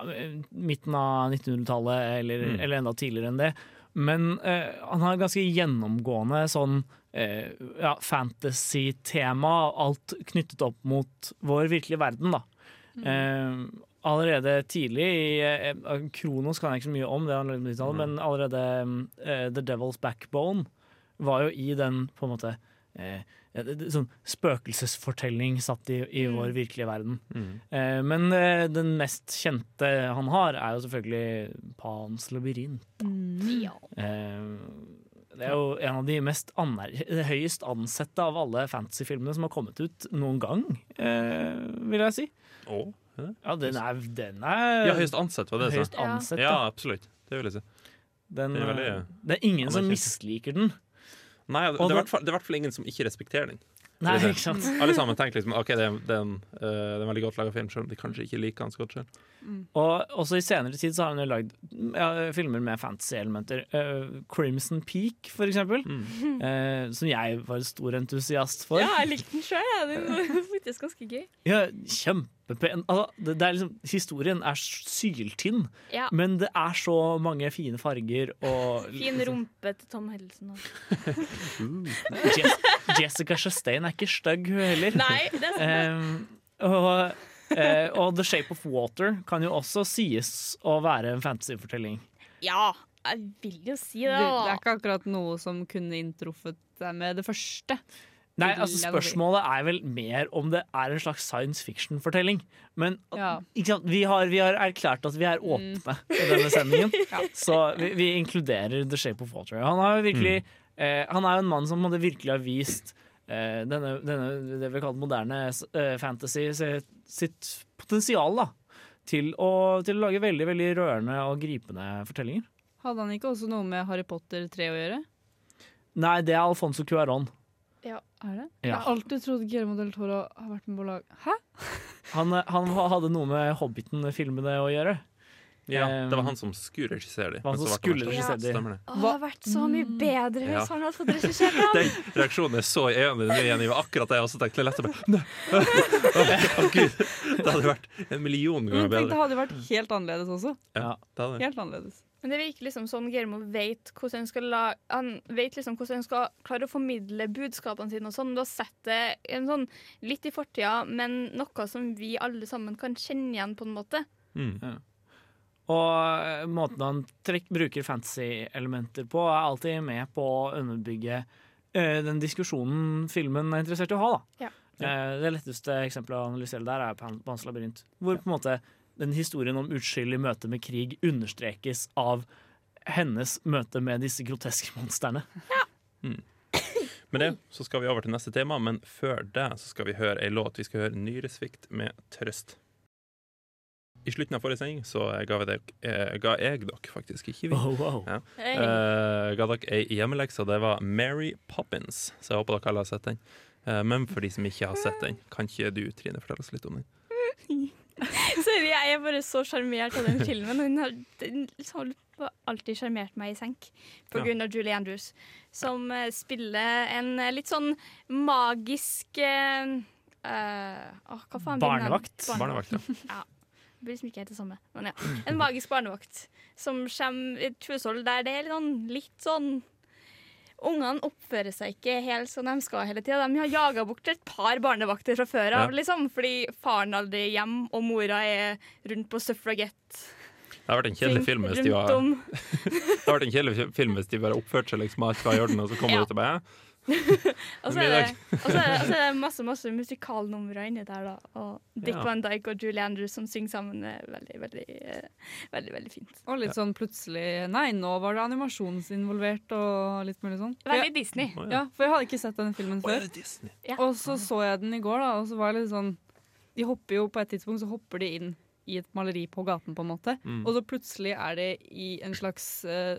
midten av 1900-tallet eller, Mm. eller enda tidligere enn det. Men eh, han har ganske gjennomgående sånn eh, ja, fantasy-tema, alt knyttet opp mot vår virkelige verden, da. Eh, allerede tidlig i eh, Kronos kan jeg ikke så mye om, det 90-tallet, men allerede uh, The Devil's Backbone var jo i den på en måte eh, det- sånn spøkelsesfortelling satt i, i Mm. vår virkelige verden. Mm. Eh, men eh, den mest kjente han har, er jo selvfølgelig Pans labyrint. Ja. Eh, det er jo en av de mest høyest ansette av alle fantasyfilmene som har kommet ut noen gang, eh, vil jeg si. Det? Ja, den er, den er Ja, høyest ansett, var det jeg høyest sa? ansett. Ja, ja, absolutt. Det vil jeg si. Den, det er veldig- det er ingen som misliker den. Nei, det er i hvert fall- det i hvert fall ingen som ikke respekterer den. Nei, ikke sant? Alle sammen tenker liksom OK, det er, det er, en, uh, det er en veldig godt laga film, selv om de kanskje ikke liker den så godt selv. Og også i senere tid så har han jo lagd ja, filmer med fantasy-elementer. Uh, Crimson Peak, for eksempel. Mm. Uh, som jeg var stor entusiast for. ja, jeg likte den sjøl. Den var faktisk ganske gøy. Ja, kjempepen. Altså, det, det er liksom, historien er syltynn, Ja. men det er så mange fine farger og Fin rumpe til Tom Hiddleston òg. uh, Jessica Chastain er ikke stygg, hun heller. Nei, det er sant. Um, og, eh, og The Shape of Water kan jo også sies å være en fantasyfortelling. Ja, jeg vil jo si Det, det. det er ikke akkurat noe som kunne inntruffet deg med det første. Nei, altså. Spørsmålet er vel mer om det er en slags science fiction-fortelling. Men Ja. ikke sant? Vi, har, vi har erklært at vi er åpne i denne sendingen, så vi, vi inkluderer The Shape of Water. Han, virkelig, eh, han er jo en mann som hadde virkelig har vist eh, denne, denne, det vi kaller moderne eh, fantasy sitt, potensial da, til, å, til å lage veldig veldig rørende og gripende fortellinger. Hadde han ikke også noe med Harry Potter 3 å gjøre? Nei, det er Alfonso Cuarón. Ja. Er det? Ja. Jeg har alltid trodd Guillermo del Toro har vært med på lag. Hæ? Han, han hadde noe med Hobbiten-filmene å gjøre. Ja, det var han som skulle regissere dem. han som skulle regissere dem. Det. Å, det hadde vært så mye bedre hvis Ja. han hadde fått regissert den. Den reaksjonen er så enig dine igjen var akkurat det jeg også tenkte. Lett å bare. Gud. Det hadde vært en million ganger tenk, det hadde vært helt annerledes også. Ja, det hadde. Helt annerledes. Men det virker liksom sånn Germo vet hvordan han skal la, Han vet liksom hvordan han skal klare å formidle budskapene sine og sånn. Du har sett det en sånn, litt i fortida, men noe som vi alle sammen kan kjenne igjen på en måte. Mm. Og måten han trekk, bruker fantasy-elementer på, er alltid med på å underbygge eh, den diskusjonen filmen er interessert i å ha. Da. Ja. Eh, det letteste eksempelet å analysere der er Pan- Pans labyrint. Hvor på en måte den historien om uskyld i møte med krig understrekes av hennes møte med disse groteske monstrene. Med det så skal vi over til neste tema, men før det så skal vi høre ei låt. Vi skal høre 'Nyresvikt' med 'Trøst'. I slutten av forrige sending så ga, eh, ga jeg dere faktisk, ikke vi. Oh, wow. Ja. Hey. Eh, ga dere ei hjemmelekse, og det var Mary Poppins. Så jeg håper dere alle har sett den. Eh, men for de som ikke har sett den, kan ikke du, Trine, fortelle oss litt om den? Sorry, jeg er bare så sjarmert av den filmen. Den har, den har alltid sjarmert meg i senk på Ja. av Julie Andrews, som eh, spiller en litt sånn magisk uh, eh, åh, hva faen? Barnevakt. Barnevakt, ja. ja. Det blir liksom ikke helt det samme. Men ja. En magisk barnevakt som kommer i et hushold der det er litt sånn, litt sånn Ungene oppfører seg ikke helt som de skal hele tida. De har jaga bort et par barnevakter fra før av, Ja. liksom, fordi faren aldri er hjemme, og mora er rundt på suffragette. Det har vært en kjedelig film hvis de var. Det har vært en kjedelig film hvis de bare oppførte seg liksom alt var i orden, og så kommer Ja. du ut og så er det, Middag. og så er det, og så er det masse masse musikalnumre inni der, da. Og Dick Ja. Van Dyke og Julie Andrews som synger sammen. er veldig, veldig, eh, veldig, veldig fint. Og litt sånn plutselig Nei, nå var det animasjonsinvolvert og litt mulig sånn. Veldig jeg, Disney. Ja, for jeg hadde ikke sett denne filmen før. det Ja. Og så så jeg den i går, da, og så var jeg litt sånn De hopper jo på et tidspunkt så hopper de inn i et maleri på gaten, på en måte. Mm. Og så plutselig er det i en slags uh,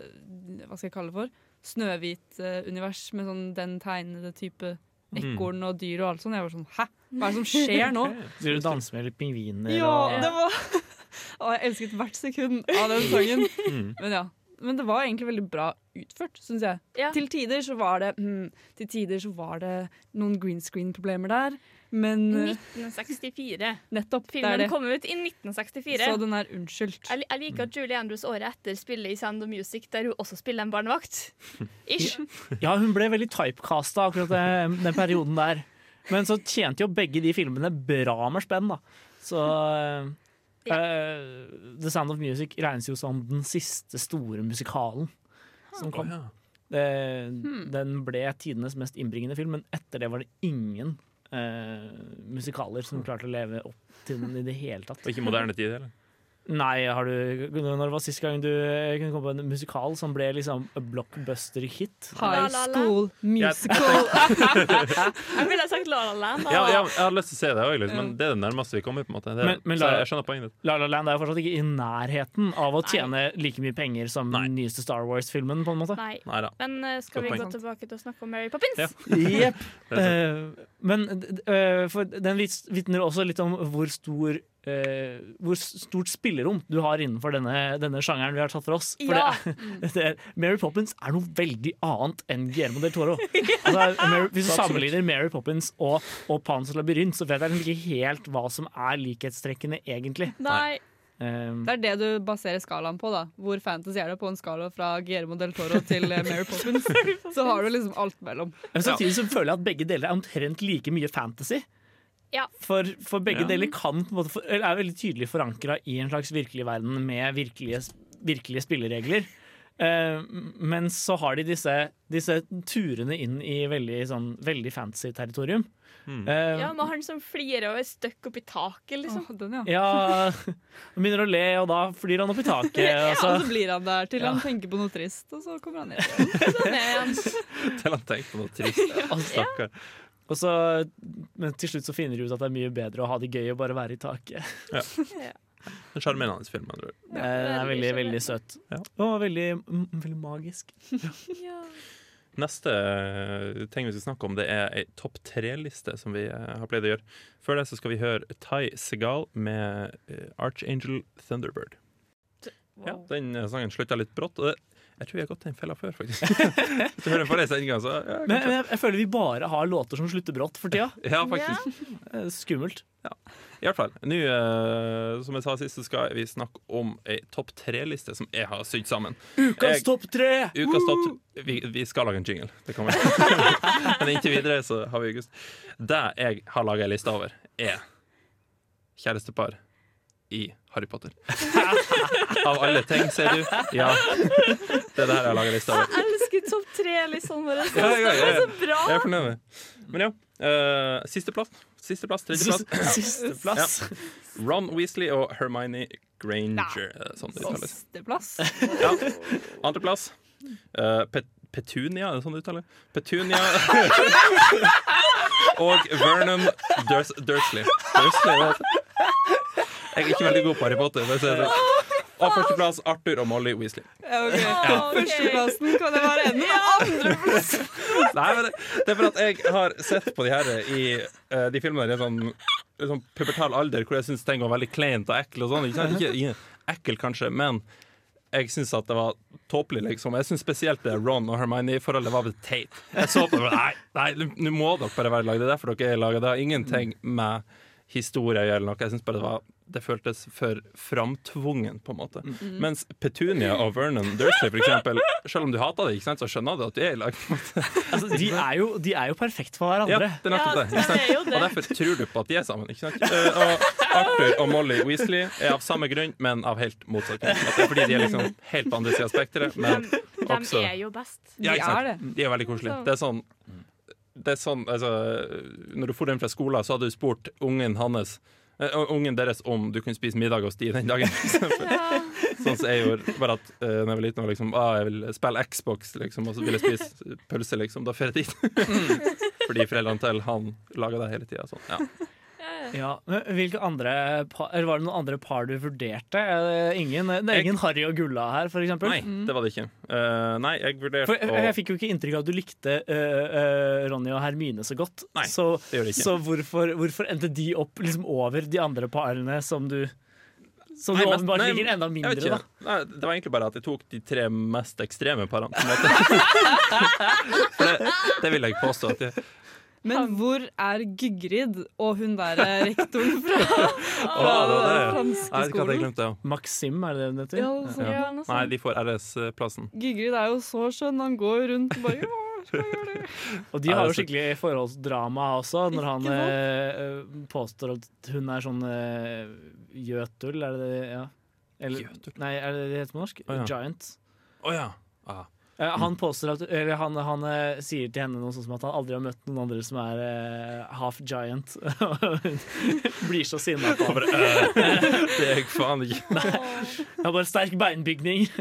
Hva skal jeg kalle det for? Snøhvit-univers med sånn den tegnede type Mm. ekorn og dyr og alt sånt. Jeg var sånn Hæ? Hva er det som skjer nå? Du danse med litt pingviner? Ja, og- det var Å, jeg elsket hvert sekund av den sangen. Mm. Men ja, men det var egentlig veldig bra utført, syns jeg. Til tider så var det mm, Til tider så var det noen green screen-problemer der, men eh, 1964. Nettopp. det er Filmen det. kom ut i 1964. Så den er unnskyldt. Jeg, jeg liker at Julie Andrews året etter spiller i Sound of Music, der hun også spiller en barnevakt. Ish. Ja, hun ble veldig typecasta akkurat det, den perioden der. Men så tjente jo begge de filmene bra med spenn, da. Så eh, uh, The Sound of Music regnes jo som den siste store musikalen som kom. Ja. Det, Hmm. Den ble tidenes mest innbringende film, men etter det var det ingen eh, musikaler som klarte å leve opp til den i det hele tatt. Og ikke moderne tid heller. Nei, har du, når var sist gang du eh, kunne komme på en musikal som ble liksom blockbuster-hit? High. School Musical. Jeg ville sagt La La Land. Ja, jeg, jeg har lyst til å se det òg, men det er det nærmeste vi kommer. på en måte det, Men- men la- jeg skjønner poenget ditt. La La Land er jo fortsatt ikke i nærheten av å tjene like mye penger som den nyeste Star Wars-filmen. på en måte. Nei. Neida. Men uh, skal Godt vi poeng. gå tilbake til å snakke om Mary Poppins? Ja. yep. uh, men uh, for den vitner også litt om hvor stor eh, hvor stort spillerom du har innenfor denne, denne sjangeren vi har tatt for oss. For Ja. det, det, Mary Poppins er noe veldig annet enn Guillermo del Toro. Altså, Mary, hvis du sammenligner Mary Poppins og, og Pans labyrint, så vet jeg ikke helt hva som er likhetstrekkene, egentlig. Nei. Um, Det er det du baserer skalaen på. da Hvor fantasy er det på en skala fra Guillermo del Toro til eh, Mary Poppins? Så har du liksom alt mellom. Men samtidig så føler jeg at begge deler er omtrent like mye fantasy. Ja. For, for begge Ja. deler kan på en måte, for, er veldig tydelig forankra i en slags virkelig verden med virkelige, virkelige spilleregler. Uh, men så har de disse, disse turene inn i veldig, sånn, veldig fancy territorium. Eh, Ja, med han som flirer og er støkk oppi taket, liksom. Oh, den, ja. ja, han begynner å le, og da flyr han opp i taket. Ja, og så- og så blir han der til Ja. han tenker på noe trist, og så kommer han ned igjen. Sånn er han. Til han tenker på noe trist. Ja. Stakkar. Og så, men til slutt så finner de ut at det er mye bedre å ha det gøy og bare være i taket. En sjarmerende film. Jeg tror. Eh, det er veldig, veldig søt. Ja. Og veldig, veldig magisk. Neste eh, ting vi skal snakke om, det er ei topp tre-liste som vi eh, har pleid å gjøre. Før det så skal vi høre Ty Segal med Archangel Thunderbird. Ja, den sangen slutta litt brått. Og det, jeg tror vi har gått i den fella før, faktisk. Du hører forrige sendinga, så ja, Men, men jeg, jeg føler vi bare har låter som slutter brått for tida. Ja, faktisk. Eh, Skummelt. I hvert fall. Nå, uh, som jeg sa sist, så skal vi snakke om ei topp tre-liste som jeg har sydd sammen. Ukas Jeg- topp tre! Ukas topp vi, vi skal lage en jingle. Det kan vi. Men inntil videre så har vi August. Det jeg har laga ei liste over, er kjærestepar i Harry Potter. Av alle ting, ser du. Ja. Det er det her jeg har laga liste over. Jeg elsker topp tre, liksom. Bare. Ja, ja, ja, Det er ja. så bra! Jeg er fornøyd med Men ja. Uh, Sisteplass. Sisteplass, tredjeplass. Sisteplass. Ja. Ron Weasley og Hermione Granger. er det Sånn det uttales. Sisteplass. Ja. Andreplass. Uh, Pet Petunia, er det sånn det uttaler? Petunia og Vernon Durs Dursley. Dursley. Jeg er ikke veldig god på Harry Potter. det sånn. Og førsteplass Arthur og Molly Weasley. Ja, ok. Førsteplassen kan det være enda Andreplass Nei, men det, det er for at jeg har sett på de her i uh, de filmene i en sånn, sånn pubertal alder hvor jeg syns ting var veldig kleint og ekkel og sånn. Ikke, ikke, ikke ekkel, kanskje, men jeg syns at det var tåpelig, liksom. Jeg syns spesielt det Ron og Hermione-forholdet var litt teit. Jeg så på det Nei, nei, nå må dere bare være laget. Det er derfor dere er laget. Det har ingenting med historie å gjøre. Jeg syns bare det var det føltes for framtvungen, på en måte. Mens Petunia og Vernon Dursley, for eksempel, selv om du hater det, ikke sant, så skjønner du at de er i lag. Altså, de, er jo, de er jo perfekt for Ja, hverandre. det er nettopp det. Ikke sant? det er. Og derfor tror du på at de er sammen. Ikke sant? Eh, og Arthur og Molly Weasley er av samme grunn, men av helt motsatt grunn. Det er fordi de er liksom helt på andre sida av spekteret. Men De også er jo best. ja, ikke De er sant? De er veldig koselige. Det er sånn det er sånn, altså, Når du for den fra skolen, så hadde du spurt ungen hans Ungen deres om du kunne spise middag hos de den dagen. Sånn som jeg gjorde. Bare at uh, når jeg var liten, og liksom, ah, jeg vil spille Xbox, liksom, og så vil jeg spise pølse, liksom. Da drar jeg dit. Fordi foreldrene til han lager det hele tida. Sånn. Ja. Ja, men hvilke andre par, eller Var det noen andre par du vurderte? Er det ingen, det er ingen Harry og Gulla her, eksempel? Nei, det var det ikke. Uh, nei, jeg vurderte For jeg, jeg fikk jo ikke inntrykk av at du likte uh, uh, Ronny og Hermine så godt. Nei, så det gjør det ikke. så hvorfor, hvorfor endte de opp liksom over de andre parene som du Som Nei, men, nei, ligger enda mindre, da. Nei, det var egentlig bare at jeg tok de tre mest ekstreme parene. det, det vil jeg påstå. At jeg, Men hvor er Gygrid og hun der eh, rektoren fra, fra det det. den franske Jeg skolen? Maxim, er det den heter? Ja, sånn. Ja. Ja. Nei, de får RS-plassen. Gygrid er jo så skjønn. Han går rundt og bare Og de har jo skikkelig forholdsdrama også, når han eh, eh, påstår at hun er sånn gjøtul, er det det? Ja. Eller, nei, er det det heter på norsk? Oh, ja. Giant. Å ja. Ah. Eh, han påstår at Eller han, han eh, sier til henne noe sånt som at han aldri har møtt noen andre som er uh, half giant. Og hun blir så sinna på ham. det er jeg faen ikke. Nei, Jeg har bare sterk beinbygning.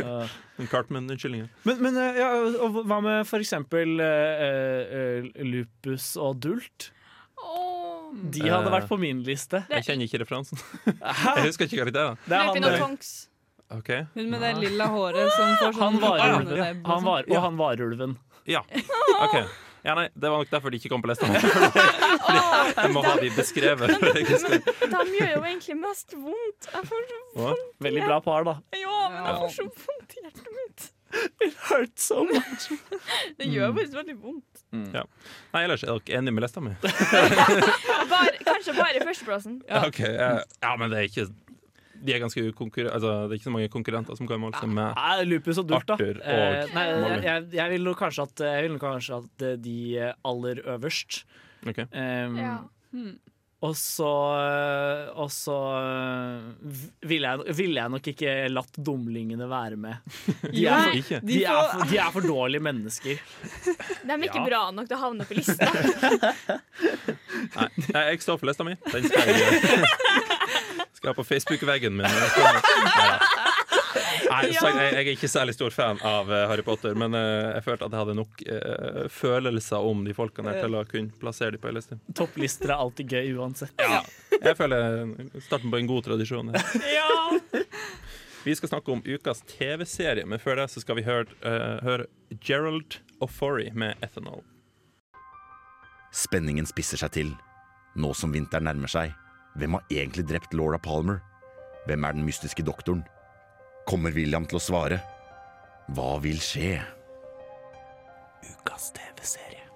Ja. Cartman-unnskyldninger. Men, men eh, ja, og hva med for eksempel eh, lupus og dult? De hadde vært på min liste. Jeg kjenner ikke referansen. Jeg husker ikke karakterene. Det er han, Lupin og eh, Tonks. Ok. Hun med det lilla håret som får sånn han varulven. Han sånn. var, og han varulven. Ja. ok ja, nei, Det var nok derfor de ikke kom på lista. Jeg må ha de beskrevet. De gjør jo egentlig mest vondt. Jeg får så vondt. Veldig bra par, da. Ja, men jeg får så vondt i hjertet mitt. It hurts so much. Det gjør faktisk veldig vondt. Ja. Nei, ellers er dere enige med lista mi? Kanskje bare førsteplassen. Ja. Ok, eh, ja, men det er ikke de er ganske altså, Det er ikke så mange konkurrenter som kan måle seg med Nei, lupus og dult, da. Arthur og Eh, nei, Molly. jeg, jeg, vil nok kanskje at, jeg vil kanskje at de aller øverst Ok. Um, Ja. Og så Og så eh, ville jeg, ville jeg nok ikke latt dumlingene være med. De er, for, Ikke? de er, for, de er for dårlige mennesker. De er ikke Ja. bra nok til å havne på lista. Nei, jeg står for lista mi. Den skal jeg Skal jeg på Facebook-veggen min. Nei, Nei, jeg, jeg er ikke særlig stor fan av eh, Harry Potter, men eh, jeg følte at jeg hadde nok uh, følelser om de folkene her til å kunne plassere dem på ei liste. Topplister er alltid gøy uansett. Jeg føler starten på en god tradisjon. her. Vi skal snakke om ukas TV-serie, men før det så skal vi høre, uh, høre Gerald Ofori med 'Ethanol'. Spenningen spisser seg til. Nå som vinteren nærmer seg, hvem har egentlig drept Laura Palmer? Hvem er den mystiske doktoren? Kommer William til å svare? Hva vil skje? Ukas TV-serie.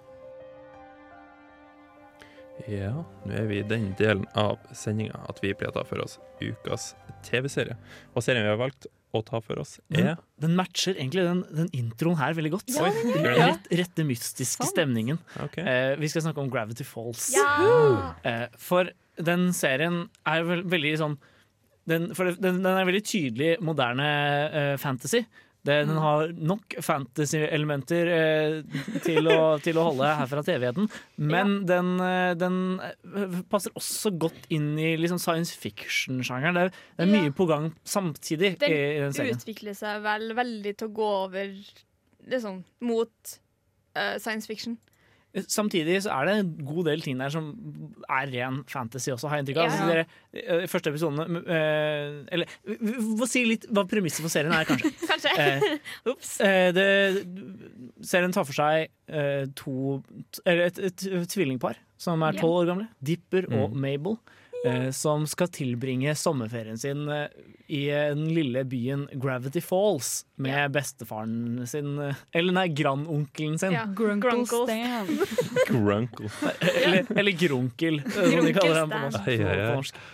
Ja, nå er vi i den delen av sendinga at vi pleier å ta for oss ukas TV-serie. Og serien vi har valgt å ta for oss, er Den, den matcher egentlig den, den introen her veldig godt. Ja. Rett, rette mystiske stemningen. Okay. Eh, vi skal snakke om Gravity Falls. Ja! Eh, for den serien er vel, veldig sånn den, for den, den er veldig tydelig moderne uh, fantasy. Den, har nok fantasy-elementer eh, til, til å holde her fra TV-en. Men den, eh, den eh, passer også godt inn i liksom, science fiction-sjangeren. Det, er- det er Ja. mye på gang samtidig Den i, i den serien. utvikler seg vel veldig til å gå over liksom, mot uh, science fiction. Samtidig så er det en god del ting der som er ren fantasy også, har jeg inntrykk av. Ja. Altså, dere, eh, første episoden eh, Eller vi- får si litt hva premisset for serien er, kanskje. Kanskje. Eh, Ops. Eh, det, serien tar for seg eh, to Eller et, et, tvillingpar som er Ja. tolv år gamle. Dipper og Mm. Mabel. Eh, som skal tilbringe sommerferien sin eh, i den lille byen Gravity Falls med bestefaren sin eh, Eller nei, grandonkelen sin. Ja. Grunkle Grunkle. Stan. Grunkle. Eller, eller grunkel, eh, som de kaller ham på norsk. På norsk.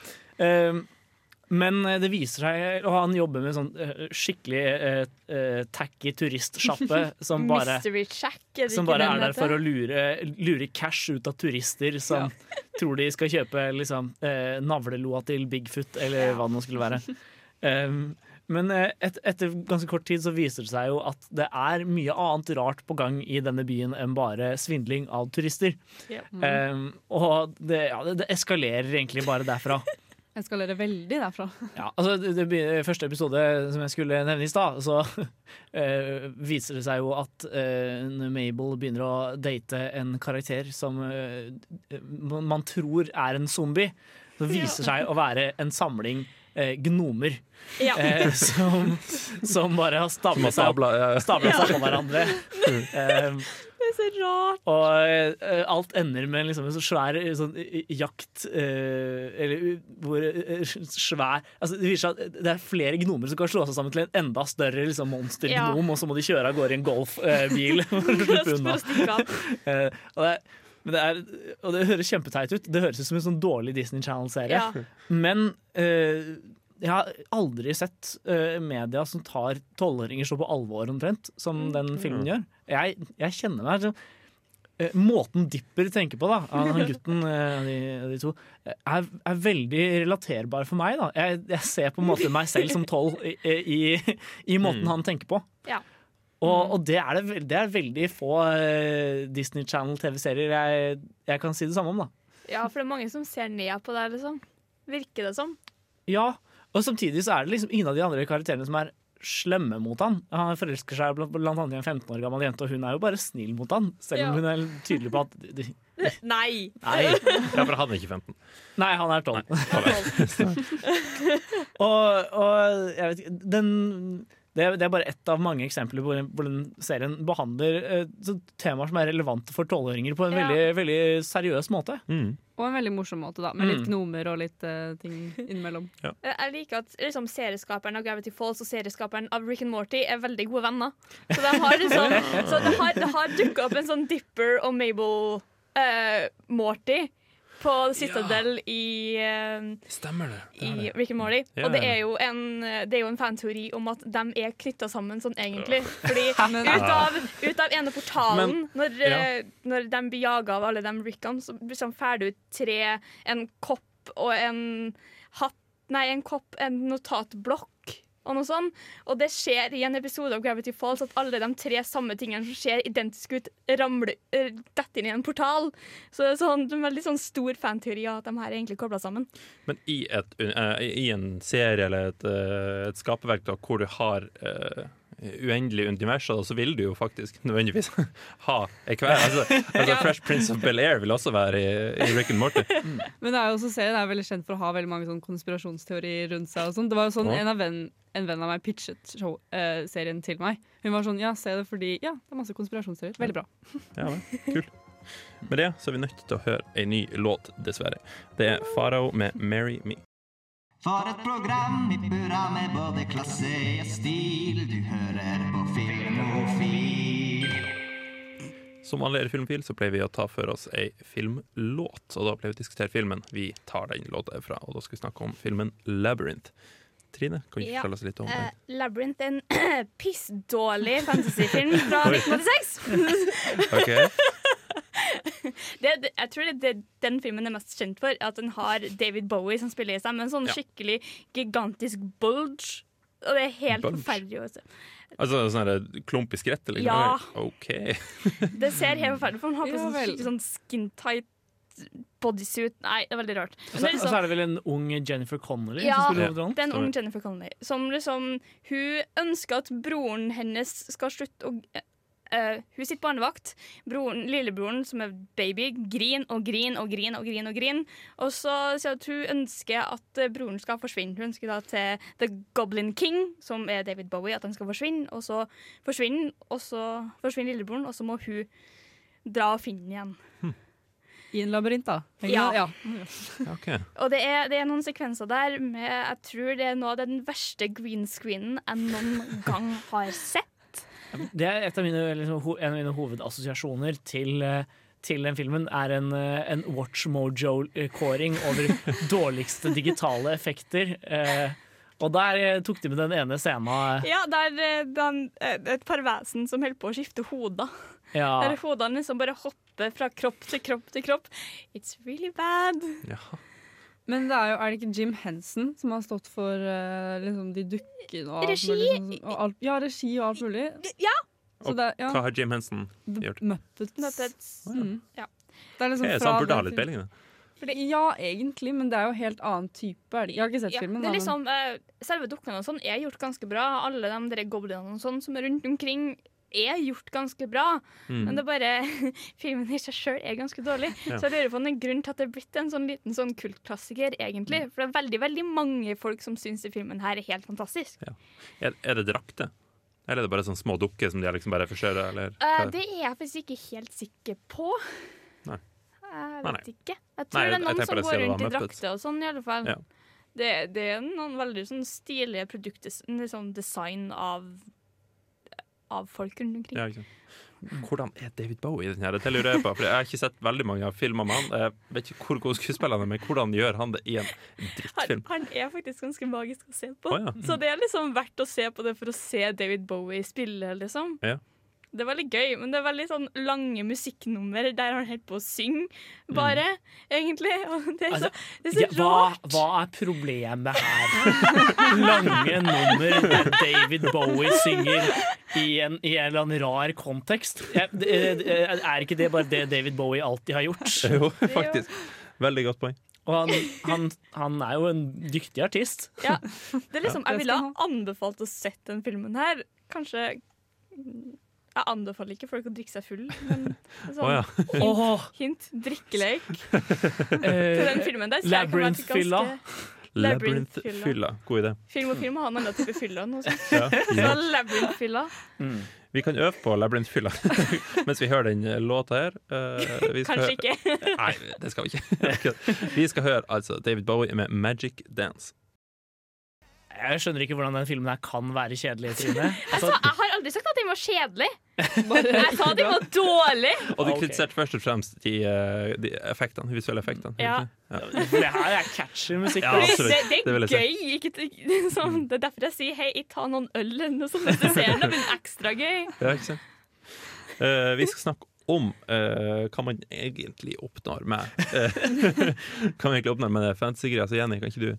Eh, men eh, det viser seg Og han jobber med sånn eh, skikkelig uh, uh, tacky turistsjappe som bare Check, er som bare er der for å lure, lure cash ut av turister som tror de skal kjøpe liksom, uh, navleloa til Bigfoot, eller hva det nå skulle være. Um, men eh, et, etter ganske kort tid så viser det seg jo at det er mye annet rart på gang i denne byen enn bare svindling av turister. Ja. Um, og det, ja, det, det eskalerer egentlig bare derfra. Eskalerer veldig derfra. Ja, altså det, det Første episode som jeg skulle nevne i stad, så uh, viser det seg jo at uh, Mabel begynner å date en karakter som uh, man tror er en zombie. Som viser seg å være en samling eh, gnomer. Ja. Eh, som, som bare har stabla seg, stabla, seg på hverandre. Eh, er så rart. Og eh, alt ender med liksom en så svær sånn, jakt eh, Eller uh, hvor eh, svær altså, Det viser seg at det er flere gnomer som kan slå seg sammen til en enda større liksom, monstergnom, Ja. og så må de kjøre av gårde i en golfbil for å slippe unna. Og, det, men det er, og det høres kjempeteit ut. Det høres ut som en sånn dårlig Disney Channel-serie. Ja. Men uh, jeg har aldri sett uh, media som tar tolvåringer så på alvor omtrent, som Mm. den filmen gjør. Jeg, jeg kjenner meg sånn eh, Måten Dipper tenker på, da, han gutten de, de to, er, er veldig relaterbar for meg. da Jeg, jeg ser på en måte meg selv som tolv i, i, i måten Mm. han tenker på. Ja. Og, og det, er det, det er veldig få eh, Disney Channel-TV-serier jeg, jeg kan si det samme om. da Ja, for det er mange som ser ned på deg, liksom. Virker det som. Ja, og samtidig så er det liksom ingen av de andre karakterene som er slemme mot han. Han forelsker seg blant, blant annet i en 15 år gammel jente, og hun er jo bare snill mot han. Selv om Ja. hun er tydelig på at de, Nei! Nei. Ja, for han er ikke 15. Nei, han er 12. og, og jeg vet ikke Den det det er bare ett av mange eksempler hvor, hvor den serien behandler eh, temaer som er relevante for tolvåringer på en Ja. veldig, veldig seriøs måte. Og en veldig morsom måte, da. Med litt Mm. gnomer og litt eh, ting innimellom. ja. Jeg liker at liksom, serieskaperen av Gravity Falls og serieskaperen av Rick and Morty er veldig gode venner. Så, det har liksom, så det har, det har dukka opp en sånn Dipper og Mabel eh, Morty på Citadel i, uh, Stemmer det. det, i. Rick and Morty. Ja, Og det er jo en, det er jo en fanteori om at de er knytta sammen sånn egentlig. Fordi ut av, ut av ene portalen, Men- når, ja. eh, når de blir jaga av alle de Rickene, så liksom får du ut tre En kopp og en hatt Nei, en kopp, en notatblokk og noe sånt. Og det skjer i en episode av Gravity Falls at alle de tre samme tingene som ser identiske ut, ramler eh, detter inn i en portal. Så det er sånn, en veldig sånn stor fanteori av at de her er egentlig kobla sammen. Men i, et, uh, i en serie eller et, uh, et skaperverk da, hvor du har uh, uendelig univers, da, så vil du jo faktisk nødvendigvis ha ei hver. Altså, altså Fresh Prince of Bel-Air vil også være i, i Rick and Morty. Men det er jo også serien er veldig kjent for å ha veldig mange sånn konspirasjonsteorier rundt seg. og sånn. Det var jo sånn, en, av venn, en venn av meg pitchet show, eh, serien til meg. Hun var sånn Ja, se det fordi Ja, det er masse konspirasjonsteorier. Veldig bra. Ja, kult. Med det så er vi nødt til å høre ei ny låt, dessverre. Det er Farao med 'Marry Me'. For et program i burra med både klasse og stil. Du hører på Filmofil. Som vanlig er i Filmfil, så pleier vi å ta for oss ei filmlåt. Og da pleier vi å diskutere filmen vi tar den låta fra. Og da skal vi snakke om filmen 'Labyrinth'. Trine, kan du Ja. fortelle oss litt om det? Uh, Labyrinth er en pissdårlig fantasyfilm fra Oi. 1986. Ok. det, det, jeg tror det, det den filmen er mest kjent for, er at den har David Bowie som spiller i seg, med en sånn Ja. skikkelig gigantisk bulge. Og det er helt Bulge? forferdelig også. Altså Altså sånn klump i skrettet? Liksom. Ja. OK. Det ser helt forferdelig ut, for han har på Ja sånn skikkelig sånn skin tight bodysuit. Nei, det er veldig rart. Og så, liksom, er og så er det vel en ung Jennifer Connolly Ja, som spiller hovedrollen? det er en ung Jennifer Connelly som liksom Hun ønsker at broren hennes skal slutte å Uh, Hun sitter barnevakt. Broren, lillebroren, som er baby, griner og griner og griner og griner. Og griner Og så sier hun at hun ønsker at eh, broren skal forsvinne. Hun ønsker da til The Goblin King, som er David Bowie, at han skal forsvinne. Og så forsvinner, og så forsvinner lillebroren, og så må hun dra og finne ham igjen. I en labyrint, da. Ja. Ja. Okay. Og det er, det er noen sekvenser der med Jeg tror det er noe av den verste green screenen jeg noen gang har sett. Det er et av mine, liksom, ho- en av mine hovedassosiasjoner til, eh, til den filmen er en, eh, en Watch Mojo-kåring over dårligste digitale effekter. Eh, og der eh, tok de med den ene scenen. Ja, det er eh, den, eh, et par vesen som holder på å skifte hoder. Ja. Der hodene liksom bare hopper fra kropp til kropp til kropp. It's really bad. Men det er jo er det ikke Jim Henson som har stått for uh, liksom de dukkene og alt Regi? mulig? sånn- og alt, ja, regi og alt mulig. Ja! Og det, ja. Hva har Jim Henson gjort? Muppets. Muppets. Mm. Ja. Det er liksom Ok, så han burde ha litt peiling? da. Ja, egentlig, men det er jo helt annen type. Jeg har ikke sett Ja, filmen. det er liksom, uh, selve dukkene og sånn er gjort ganske bra. Alle de goblinene og sånn som er rundt omkring, er gjort ganske bra. Mm. Men det er bare filmen i seg sjøl er ganske dårlig. Ja. Så jeg lurer på om det er en grunn til at det er blitt en sånn liten sånn kultklassiker, egentlig. For det er veldig veldig mange folk som syns filmen her er helt fantastisk. Er, er det drakter? Eller er det bare sånne små dukker som de liksom bare forstørra? Eller hva Eh, det? er jeg faktisk ikke helt sikker på. Nei. Jeg vet nei. ikke. Jeg tror Nei, det er noen som går rundt i drakter og sånn, i alle fall. Ja. Det, det er noen veldig sånn stilige produkter, sånn design av, av folk rundt omkring. Ja, ikke sant. Hvordan er David Bowie i den her? Det lurer jeg på. For jeg har ikke sett veldig mange av filmer med han. Jeg vet ikke hvor god skuespiller han er, men hvordan gjør han det i en Han, drittfilm? han er faktisk ganske magisk å se på. Oh, ja. Så det er liksom verdt å se på det for å se David Bowie spille, liksom. Ja. Det er veldig gøy, men det er veldig sånn lange musikknummer der han holder på å synge, bare, egentlig. Og det er så, det er så Ja, rart. hva er problemet her? Lange nummer der David Bowie synger i en, i en eller annen rar kontekst. Jeg, det, det, er ikke det bare det David Bowie alltid har gjort? Jo, faktisk. Veldig godt poeng. Og han, han, han er jo en dyktig artist. Ja, det er liksom, Jeg ville ha anbefalt å sett den filmen her. Kanskje Jeg anbefaler ikke folk å drikke seg full, men sånn, oh, ja. hint, oh. hint drikkelek Eh, til den filmen der. Labyrinth-fylla. Labyrinth-fylla. God idé. Film og film har en annen type fylla. Noe sånt. Ja, Så ja. Labyrinth-fylla. Vi kan øve på Labyrinth-fylla mens vi hører den låta her. Uh, vi skal Kanskje ikke. Nei, det skal vi ikke. Vi skal høre altså David Bowie med 'Magic Dance'. Jeg skjønner ikke hvordan den filmen her kan være kjedelig, Trine. Altså, Jeg, sa, jeg har aldri sagt at den var kjedelig. Jeg sa den var dårlig. Og du kritiserte først og fremst de, eh, de effektene, visuelle effektene. Ja. det her er catchy musikk. Ja, det, det er gøy. Ikke, sånn, det er derfor jeg sier hei, ta noen øl eller noe sånt du ser den. Det blir ekstra gøy. Ja, ikke sant? Eh, vi skal snakke om uh, hva man egentlig oppnår med eh, Hva man egentlig oppnår med det fantasy-greia. Så Jenny, kan ikke du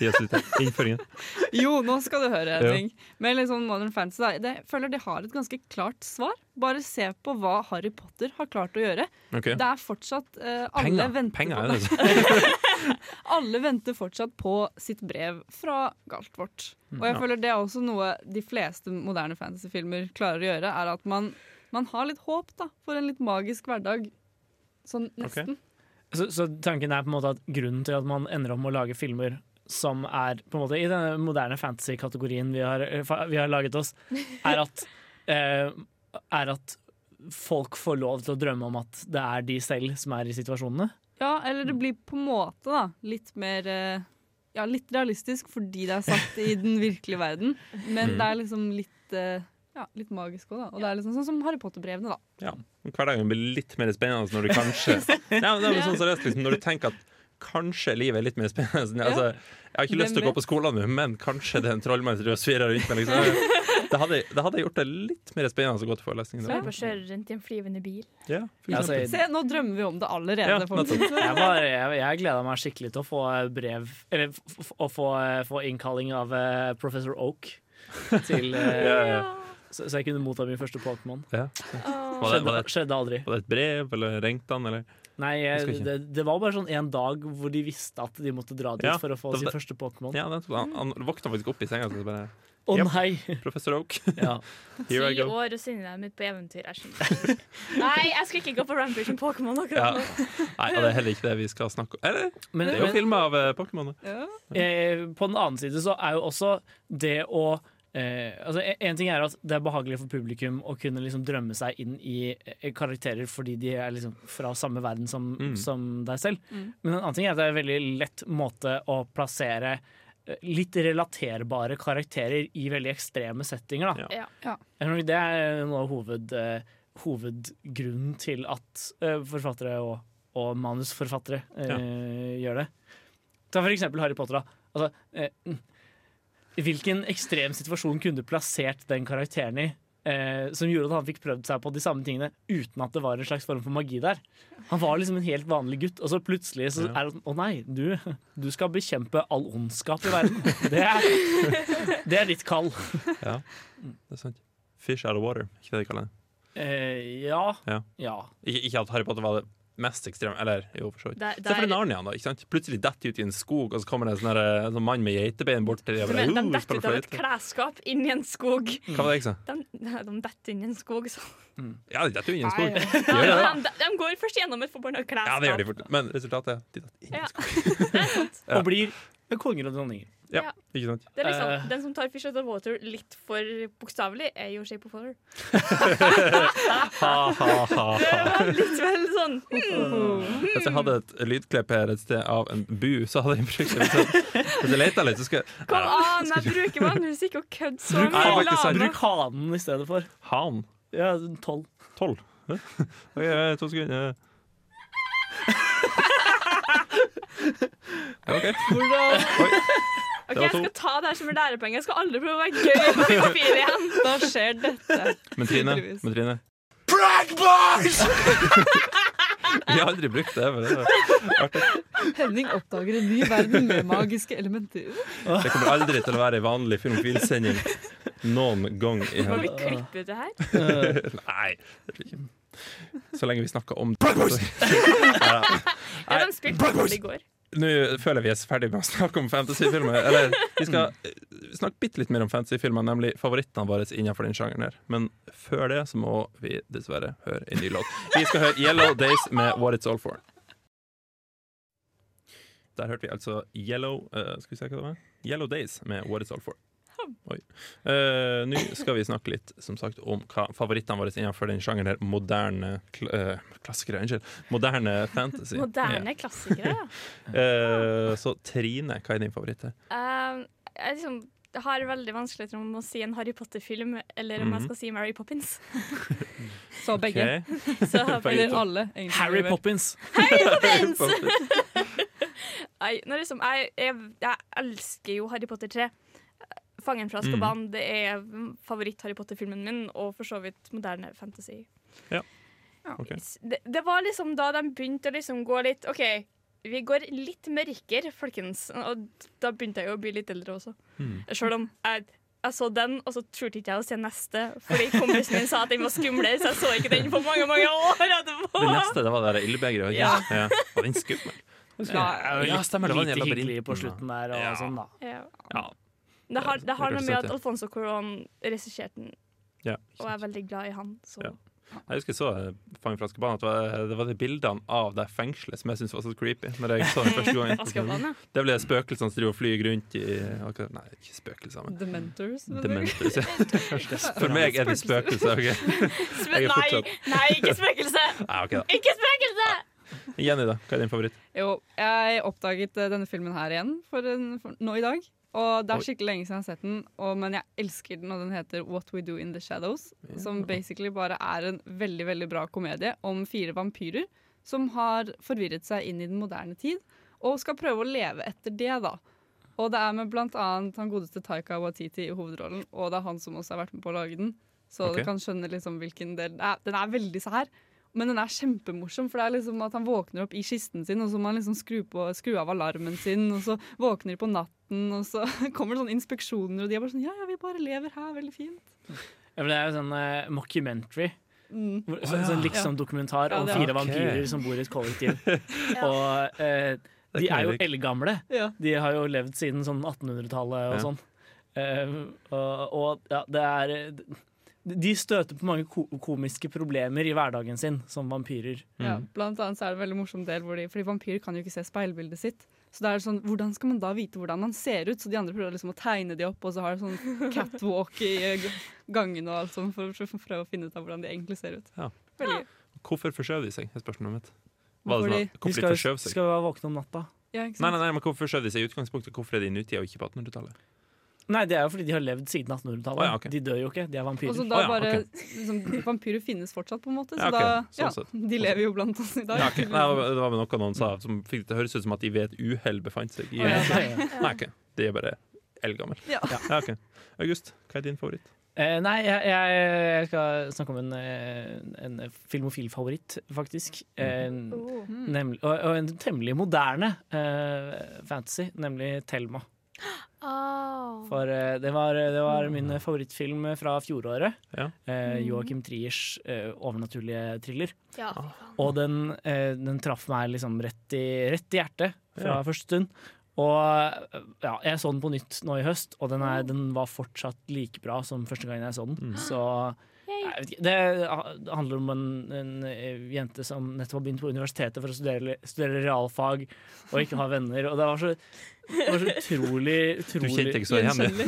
gi oss litt innføringen? Jo, nå skal du høre en Ja. ting. Men litt sånn Modern Fantasy da, det, jeg føler de har et ganske klart svar. Bare se på hva Harry Potter har klart å gjøre. Okay. Det er fortsatt uh, Alle Penger. venter Penger på. Alle venter fortsatt på sitt brev fra Galtvort. Og jeg Ja. føler det er også noe de fleste moderne fantasyfilmer klarer å gjøre, er at man, man har litt håp da, for en litt magisk hverdag. Sånn nesten. Så, så tanken er på en måte at grunnen til at man ender opp med å lage filmer som er på en måte i denne moderne fantasy-kategorien vi, har- eh, vi har laget oss, er at, eh, er at folk får lov til å drømme om at det er de selv som er i situasjonene. Ja, eller det blir på en måte da, litt mer eh, Ja, litt realistisk fordi det er satt i den virkelige verden. Men Mm. det er liksom litt eh, Ja, litt magisk òg, da. Og det er liksom sånn som Harry Potter-brevene, da. Ja. Hverdagen blir litt mer spennende når du kanskje ja, men det er sånn seriøst, liksom, Når du tenker at kanskje livet er litt mer spennende. Altså, jeg har ikke lyst til å gå på skolen nå, men kanskje det er en trollmann som svirrer rundt meg. Liksom. Det, hadde, det hadde gjort det litt mer spennende å gå til forelesning. Jeg bare kjører rundt i en flyvende bil. Ja, Ja, altså. Se, nå drømmer vi om det allerede, Ja. Jeg, var, jeg, jeg gleda meg skikkelig til å få brev Eller f- f- å få, få innkalling av uh, professor Oak. Til, uh, Ja, ja. Så, så jeg kunne motta min første Pokémon. Ja. Var, det, Skjedde, var, det, skjedde aldri. var det et brev, eller ringte han, eller? Nei, Jeg jeg, ikke. det, det var bare sånn en dag hvor de visste at de måtte dra dit Ja, for å få det- sin det- første Pokémon. Ja, nettopp. han, han våkna faktisk opp i senga og bare Å Japp, nei! Professor Oak. Ja. Here I Ti go. år og sender dem ut på eventyr. Jeg skjønner. Nei, jeg skal ikke gå på Rampage med Pokémon Ja. akkurat nå. Nei, og det er heller ikke det vi skal snakke om. Eller? Men- det er jo men- filmer av uh, Pokémon. da. Eh, på den annen side så er jo også det å eh, altså en- En ting er at det er behagelig for publikum å kunne liksom drømme seg inn i eh, karakterer fordi de er liksom fra samme verden som, Mm. som deg selv. Mm. Men en annen ting er at det er en veldig lett måte å plassere eh, litt relaterbare karakterer i veldig ekstreme settinger. Da. Ja. Ja. Det er noe av hoved, eh, hovedgrunnen til at eh, forfattere og, og manusforfattere eh, gjør det. Ta for eksempel Harry Potter. Da. Altså, eh. Hvilken ekstrem situasjon kunne du plassert den karakteren i? Eh, som gjorde at han fikk prøvd seg på de samme tingene uten at det var en slags form for magi der. Han var liksom en helt vanlig gutt, og så plutselig så er det Å nei, du, du skal bekjempe all ondskap i verden. Det er, det er ditt kall. Ja, det er sant. Fish out of water, ikke det de kaller det. Eh, ja. Ja. ja. Ikke, ikke at Harry Potter var det mest ekstreme, eller jo, for så vidt. Se for deg Narnia, da. ikke sant? Plutselig detter de ut i en skog, og så kommer det en sånn her, en sånn mann med geitebein bort til dem. De, «Uh, detter ut av et fløyte». klesskap inn i en skog. Hva var det jeg sa? De, de detter inn i en skog, så. Ja, de detter jo inn i en skog. Ja, De det, da. de, de går først gjennom et forbanna klesskap. Ja, det gjør de fort. Men resultatet er de detter inn i en skog. Og blir Konger og dronninger. Ja, Ja. ikke sant? Det er liksom, uh, Den som tar Fish Out of Water litt for bokstavelig, er jo Shape of Water. Ha, ha, ha, Det var litt vel sånn hmm. Hvis jeg hadde et lydklipp her et sted av en bu, så hadde jeg brukt det. Hvis jeg, leter litt, så skal jeg Kom an, jeg bruker vanligvis ikke å kødde så mye. Bruk hanen i stedet for. Han. Ja, tolv. Tolv. OK, to sekunder. OK. Hvordan. Ok, Jeg skal ta det her som en lærepoeng. Jeg skal aldri prøve å være gøy på papir igjen. Da skjer dette. Men Trine, men Trine Brag boys! Vi har aldri brukt det. Men det er artig. Henning oppdager en ny verden med magiske elementer. Det kommer aldri til å være en vanlig filmfilsending noen gang i Må vi klippe det her? Nei, det. Så lenge vi snakker om Brag boys! Ja. Ja, de spilte det i går. Nå føler jeg vi er ferdig med å snakke om fantasyfilmer. Eller vi skal eh, snakke bitte litt mer om fantasyfilmer, nemlig favorittene våre innenfor den sjangeren her. Men før det så må vi dessverre høre en ny låt. Vi skal høre Yellow Days med What It's All For. Der hørte vi altså Yellow uh, Skal vi se hva det var? Yellow Days med What It's All For. Oi. Eh, Nå skal vi snakke litt som sagt, om hva favorittene våre innenfor den sjangeren her. Moderne kl uh, klassikere, unnskyld. Moderne fantasy. Moderne klassikere, ja. uh, så Trine, hva er din favoritt her? Jeg liksom har veldig vanskelig om å si en Harry Potter-film, eller om Mhm. jeg skal si Mary Poppins. Så begge. Så Eller alle, egentlig. Harry Poppins. Harry Poppins! Nei, liksom, jeg, jeg, jeg elsker jo Harry Potter 3. 'Fangen fra Azkaban' det er favoritt-Harry Potter-filmen min, og for så vidt moderne fantasy. Ja. Okay. Det, det var liksom da de begynte å liksom gå litt OK, vi går litt mørkere, folkens. Og da begynte jeg jo å bli litt eldre også. Mm. Selv om jeg, jeg så den, og så turte ikke jeg å se neste, fordi kompisen min sa at den var skumlere, så jeg så ikke den på mange mange år etterpå. Det neste det var det ildbegeret. Ja. Ja. Var den skummel? Ja, Ja, stemmer, det var en jævla hyggelig på slutten der og Ja. sånn, da. Ja. Det har, det har noe med at Alfonso Cuarón regisserte den, ja. og er veldig glad i han. Så. Ja. Jeg husker jeg så eh, Azkaban. At det var, det var de bildene av det fengselet som jeg syntes var så creepy. Når jeg så den første gangen Det ble spøkelsene som driver og flyr rundt i akkurat- Nei, ikke spøkelser, men Dementors. Dementors. ja. For meg er det spøkelser. OK. Sp Jeg er nei, nei, ikke spøkelse! Nei, okay. Ikke spøkelse! Jenny, da? Hva er din favoritt? Jo, jeg oppdaget eh, denne filmen her igjen for en, for, nå i dag. Og det er skikkelig lenge siden jeg har sett den, og, men jeg elsker den, og den heter What We Do In The Shadows. Som basically bare er en veldig veldig bra komedie om fire vampyrer som har forvirret seg inn i den moderne tid, og skal prøve å leve etter det, da. Og det er med blant annet han godeste Taika Waititi i hovedrollen, og det er han som også har vært med på å lage den. Så okay. du kan skjønne liksom hvilken del Den er veldig sær, men den er kjempemorsom. For det er liksom at han våkner opp i kisten sin, og så må han liksom skru, på, skru av alarmen sin, og så våkner de på natten, og så kommer det sånne inspeksjoner, og de er bare sånn Ja, ja, vi bare lever her, veldig fint. Ja, men det er jo sånn eh, mockumentary. Mm. Hvor- Å, Sånn, ja. sånn liksom-dokumentar Ja, om fire okay. vampyrer som bor i et kollektiv. Og eh, de er jo eldgamle. Ja. De har jo levd siden sånn 1800-tallet og Ja. sånn. Eh, og, og ja, det er De støter på mange ko komiske problemer i hverdagen sin som vampyrer. Ja, Mm. blant annet så er det en veldig morsom del hvor de, fordi vampyrer kan jo ikke se speilbildet sitt. Så det er sånn, hvordan skal man da vite hvordan man ser ut? Så de andre prøver liksom å tegne de opp, og så har de sånn catwalk i eh, gangen og alt sånt for, for, for å prøve å finne ut av hvordan de egentlig ser ut. Ja. Veldig. Hvorfor forskjøv de seg? er spørsmålet mitt. Var det som, sånn De hvorfor de skal, forskjøv seg? skal vi være våkne om natta. Ja, ikke Nei, nei, nei, men Hvorfor forskjøv de seg i utgangspunktet? Hvorfor er de i nutida og ikke på 1800-tallet? Nei, det er jo fordi de har levd siden 1800-tallet. Oh, ja, okay. De dør jo ikke, de er Og vampyrer. så da Å ja, bare okay. liksom, Vampyrer finnes fortsatt, på en måte. Så Ja, ok, da sånn Ja, de lever jo blant oss i dag. Nei, det var- vel noe noen sa som fikk det til å høres ut som at de ved et uhell befant seg i oh, ja, Nei, okay. De er bare eldgammel. Ja. August, hva er din favoritt? Eh, nei, jeg, jeg, skal snakke om en, eh, en filmofil favoritt, faktisk. Eh, Oh. nemlig, og, og en temmelig moderne eh, fantasy, nemlig Thelma. Oh. For uh, det, var, det var min favorittfilm fra fjoråret. Ja. Uh, Joachim Triers uh, overnaturlige thriller. Ja, Ah. Og den, eh, den traff meg liksom rett i, rett i hjertet fra Ja. første stund. Og eh, ja, jeg så den på nytt nå i høst, og den, er, den var fortsatt like bra som første gang jeg så den. Mm. Så ikke. Det det handler om en, en eh, jente som nettopp har begynt på universitetet for å studere, studere realfag og ikke ha venner. Og det var så, det var så utrolig, utrolig kjente ikke så igjen, du.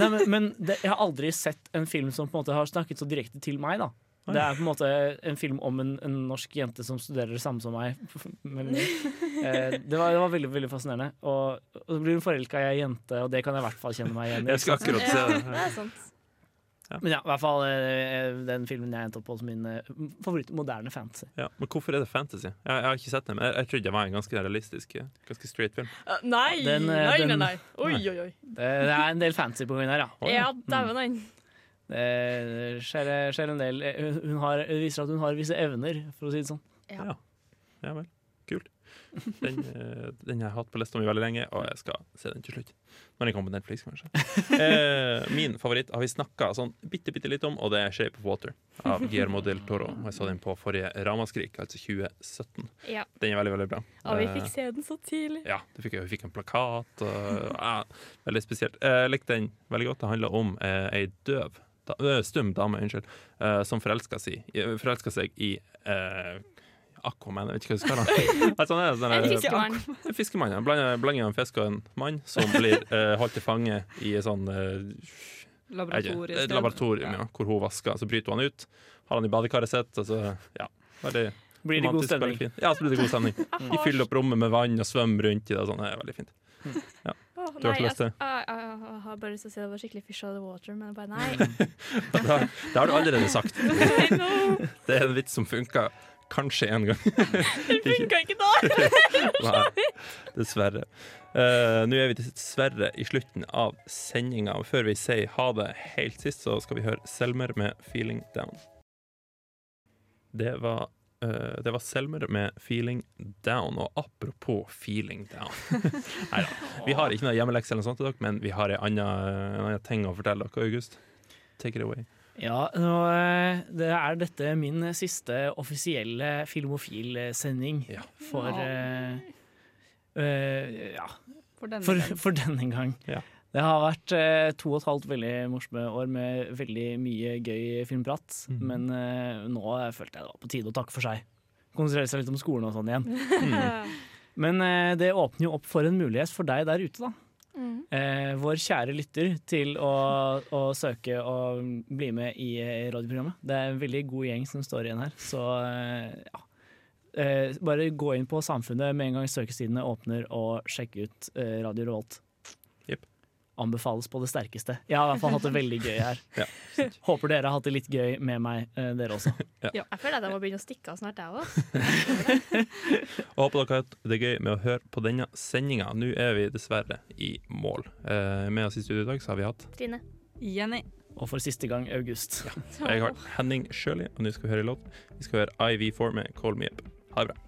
Nei, men, men det, jeg har aldri sett en film som på en måte har snakket så direkte til meg. da det er på en måte en film om en, en norsk jente som studerer det samme som meg. Men, eh, det, var, det var veldig veldig fascinerende. Og, og så blir hun forelska i ei jente, og det kan jeg i hvert fall kjenne meg igjen i. Jeg skal akkurat se det. det er sant. Men ja, i hvert fall eh, den filmen jeg endte opp på som min eh, favoritt moderne fantasy. Ja, men hvorfor er det fantasy? Jeg, jeg har ikke sett det, men jeg, jeg trodde det var en ganske realistisk, eh, ganske straight film. Uh, nei, Den, eh, nei, nei, den- nei. Oi, oi, oi. Det, det er en del fantasy på henne her, ja. Ja, dæven han. Det skjer, skjer en del hun, hun har, viser at hun har visse evner, for å si det sånn. Ja. Ja vel. Kult. Den, den jeg har jeg hatt på lista mi veldig lenge, og jeg skal se den til slutt. Når den kommer på Netflix, kanskje. Eh, min favoritt har vi snakka sånn bitte, bitte litt om, og det er 'Shape of Water' av Guillermo del Toro. Og jeg så den på forrige Ramaskrik, altså 2017. Ja. Den er veldig, veldig bra. Og vi Eh, fikk se den så tidlig. ja, fikk, vi fikk en plakat. Og, ja, veldig spesielt. Jeg likte den veldig godt. Det handler om eh, ei døv, da, øh, stum dame unnskyld, eh, som forelsker seg, i- forelsker seg i eh, Aquaman, jeg vet ikke hva jeg skal kalle han. Altså, han er sånn En fiskemann. En fiskemann, ja. Blander blander en fisk og en mann som blir eh, holdt til fange i et sånn eh, Laboratorium. Et ja, hvor hun vasker. Så bryter hun han ut, har han i badekaret sitt, Altså, så ja. Veldig Blir det god stemning? Ja, så blir det god stemning. De fyller opp rommet med vann og svømmer rundt i det. Sånn. Det er veldig fint. Ja. Åh, Du har ikke lyst til jeg, jeg, jeg, jeg har bare lyst til å si det var skikkelig fish out of the water, men bare nei. det? har, det har du allerede sagt. Det er en vits som funka kanskje én gang. Det funka ikke da! Nei, dessverre. Uh, Nå er vi dessverre i slutten av sendinga. Før vi sier ha det helt sist, så skal vi høre Selmer med 'Feeling Down'. Det var, uh, det var Selmer med 'Feeling Down'. Og apropos 'feeling down' Nei da. Vi har ikke noe hjemmelekse eller noe sånt til dere, men vi har en annen, en annen ting å fortelle dere. August, take it away. Ja, nå, eh, det er dette min siste offisielle Filmofil-sending for uh, uh, Ja. For denne for, gang. for denne gang. Ja. Det har vært uh, to og et halvt veldig morsomme år med veldig mye gøy filmprat. Mm. Men nå følte jeg det var på tide å takke for seg. Konsentrere seg litt om skolen og sånn igjen. Mm. Men det åpner jo opp for en mulighet for deg der ute, da. Mm. Eh, vår kjære lytter til å, å søke og bli med i i radioprogrammet. Det er en veldig god gjeng som står igjen her, så eh, ja. Eh, bare gå inn på Samfunnet med en gang søkesidene åpner, og sjekk ut eh, Radio Revolt. Anbefales på det sterkeste. Jeg har i hvert fall hatt det veldig gøy her. Ja. Håper dere har hatt det litt gøy med meg, eh, dere også. Jeg føler at jeg må begynne å stikke av snart, jeg òg. Håper dere har hatt det gøy med å høre på denne sendinga. Nå er vi dessverre i mål. Eh, med oss i studio i dag så har vi hatt Trine. Jenny. Og for siste gang August. Jeg har Henning Sjøli, og nå skal vi høre en låt. Vi skal høre IV4 med Call Me Up. Ha det bra.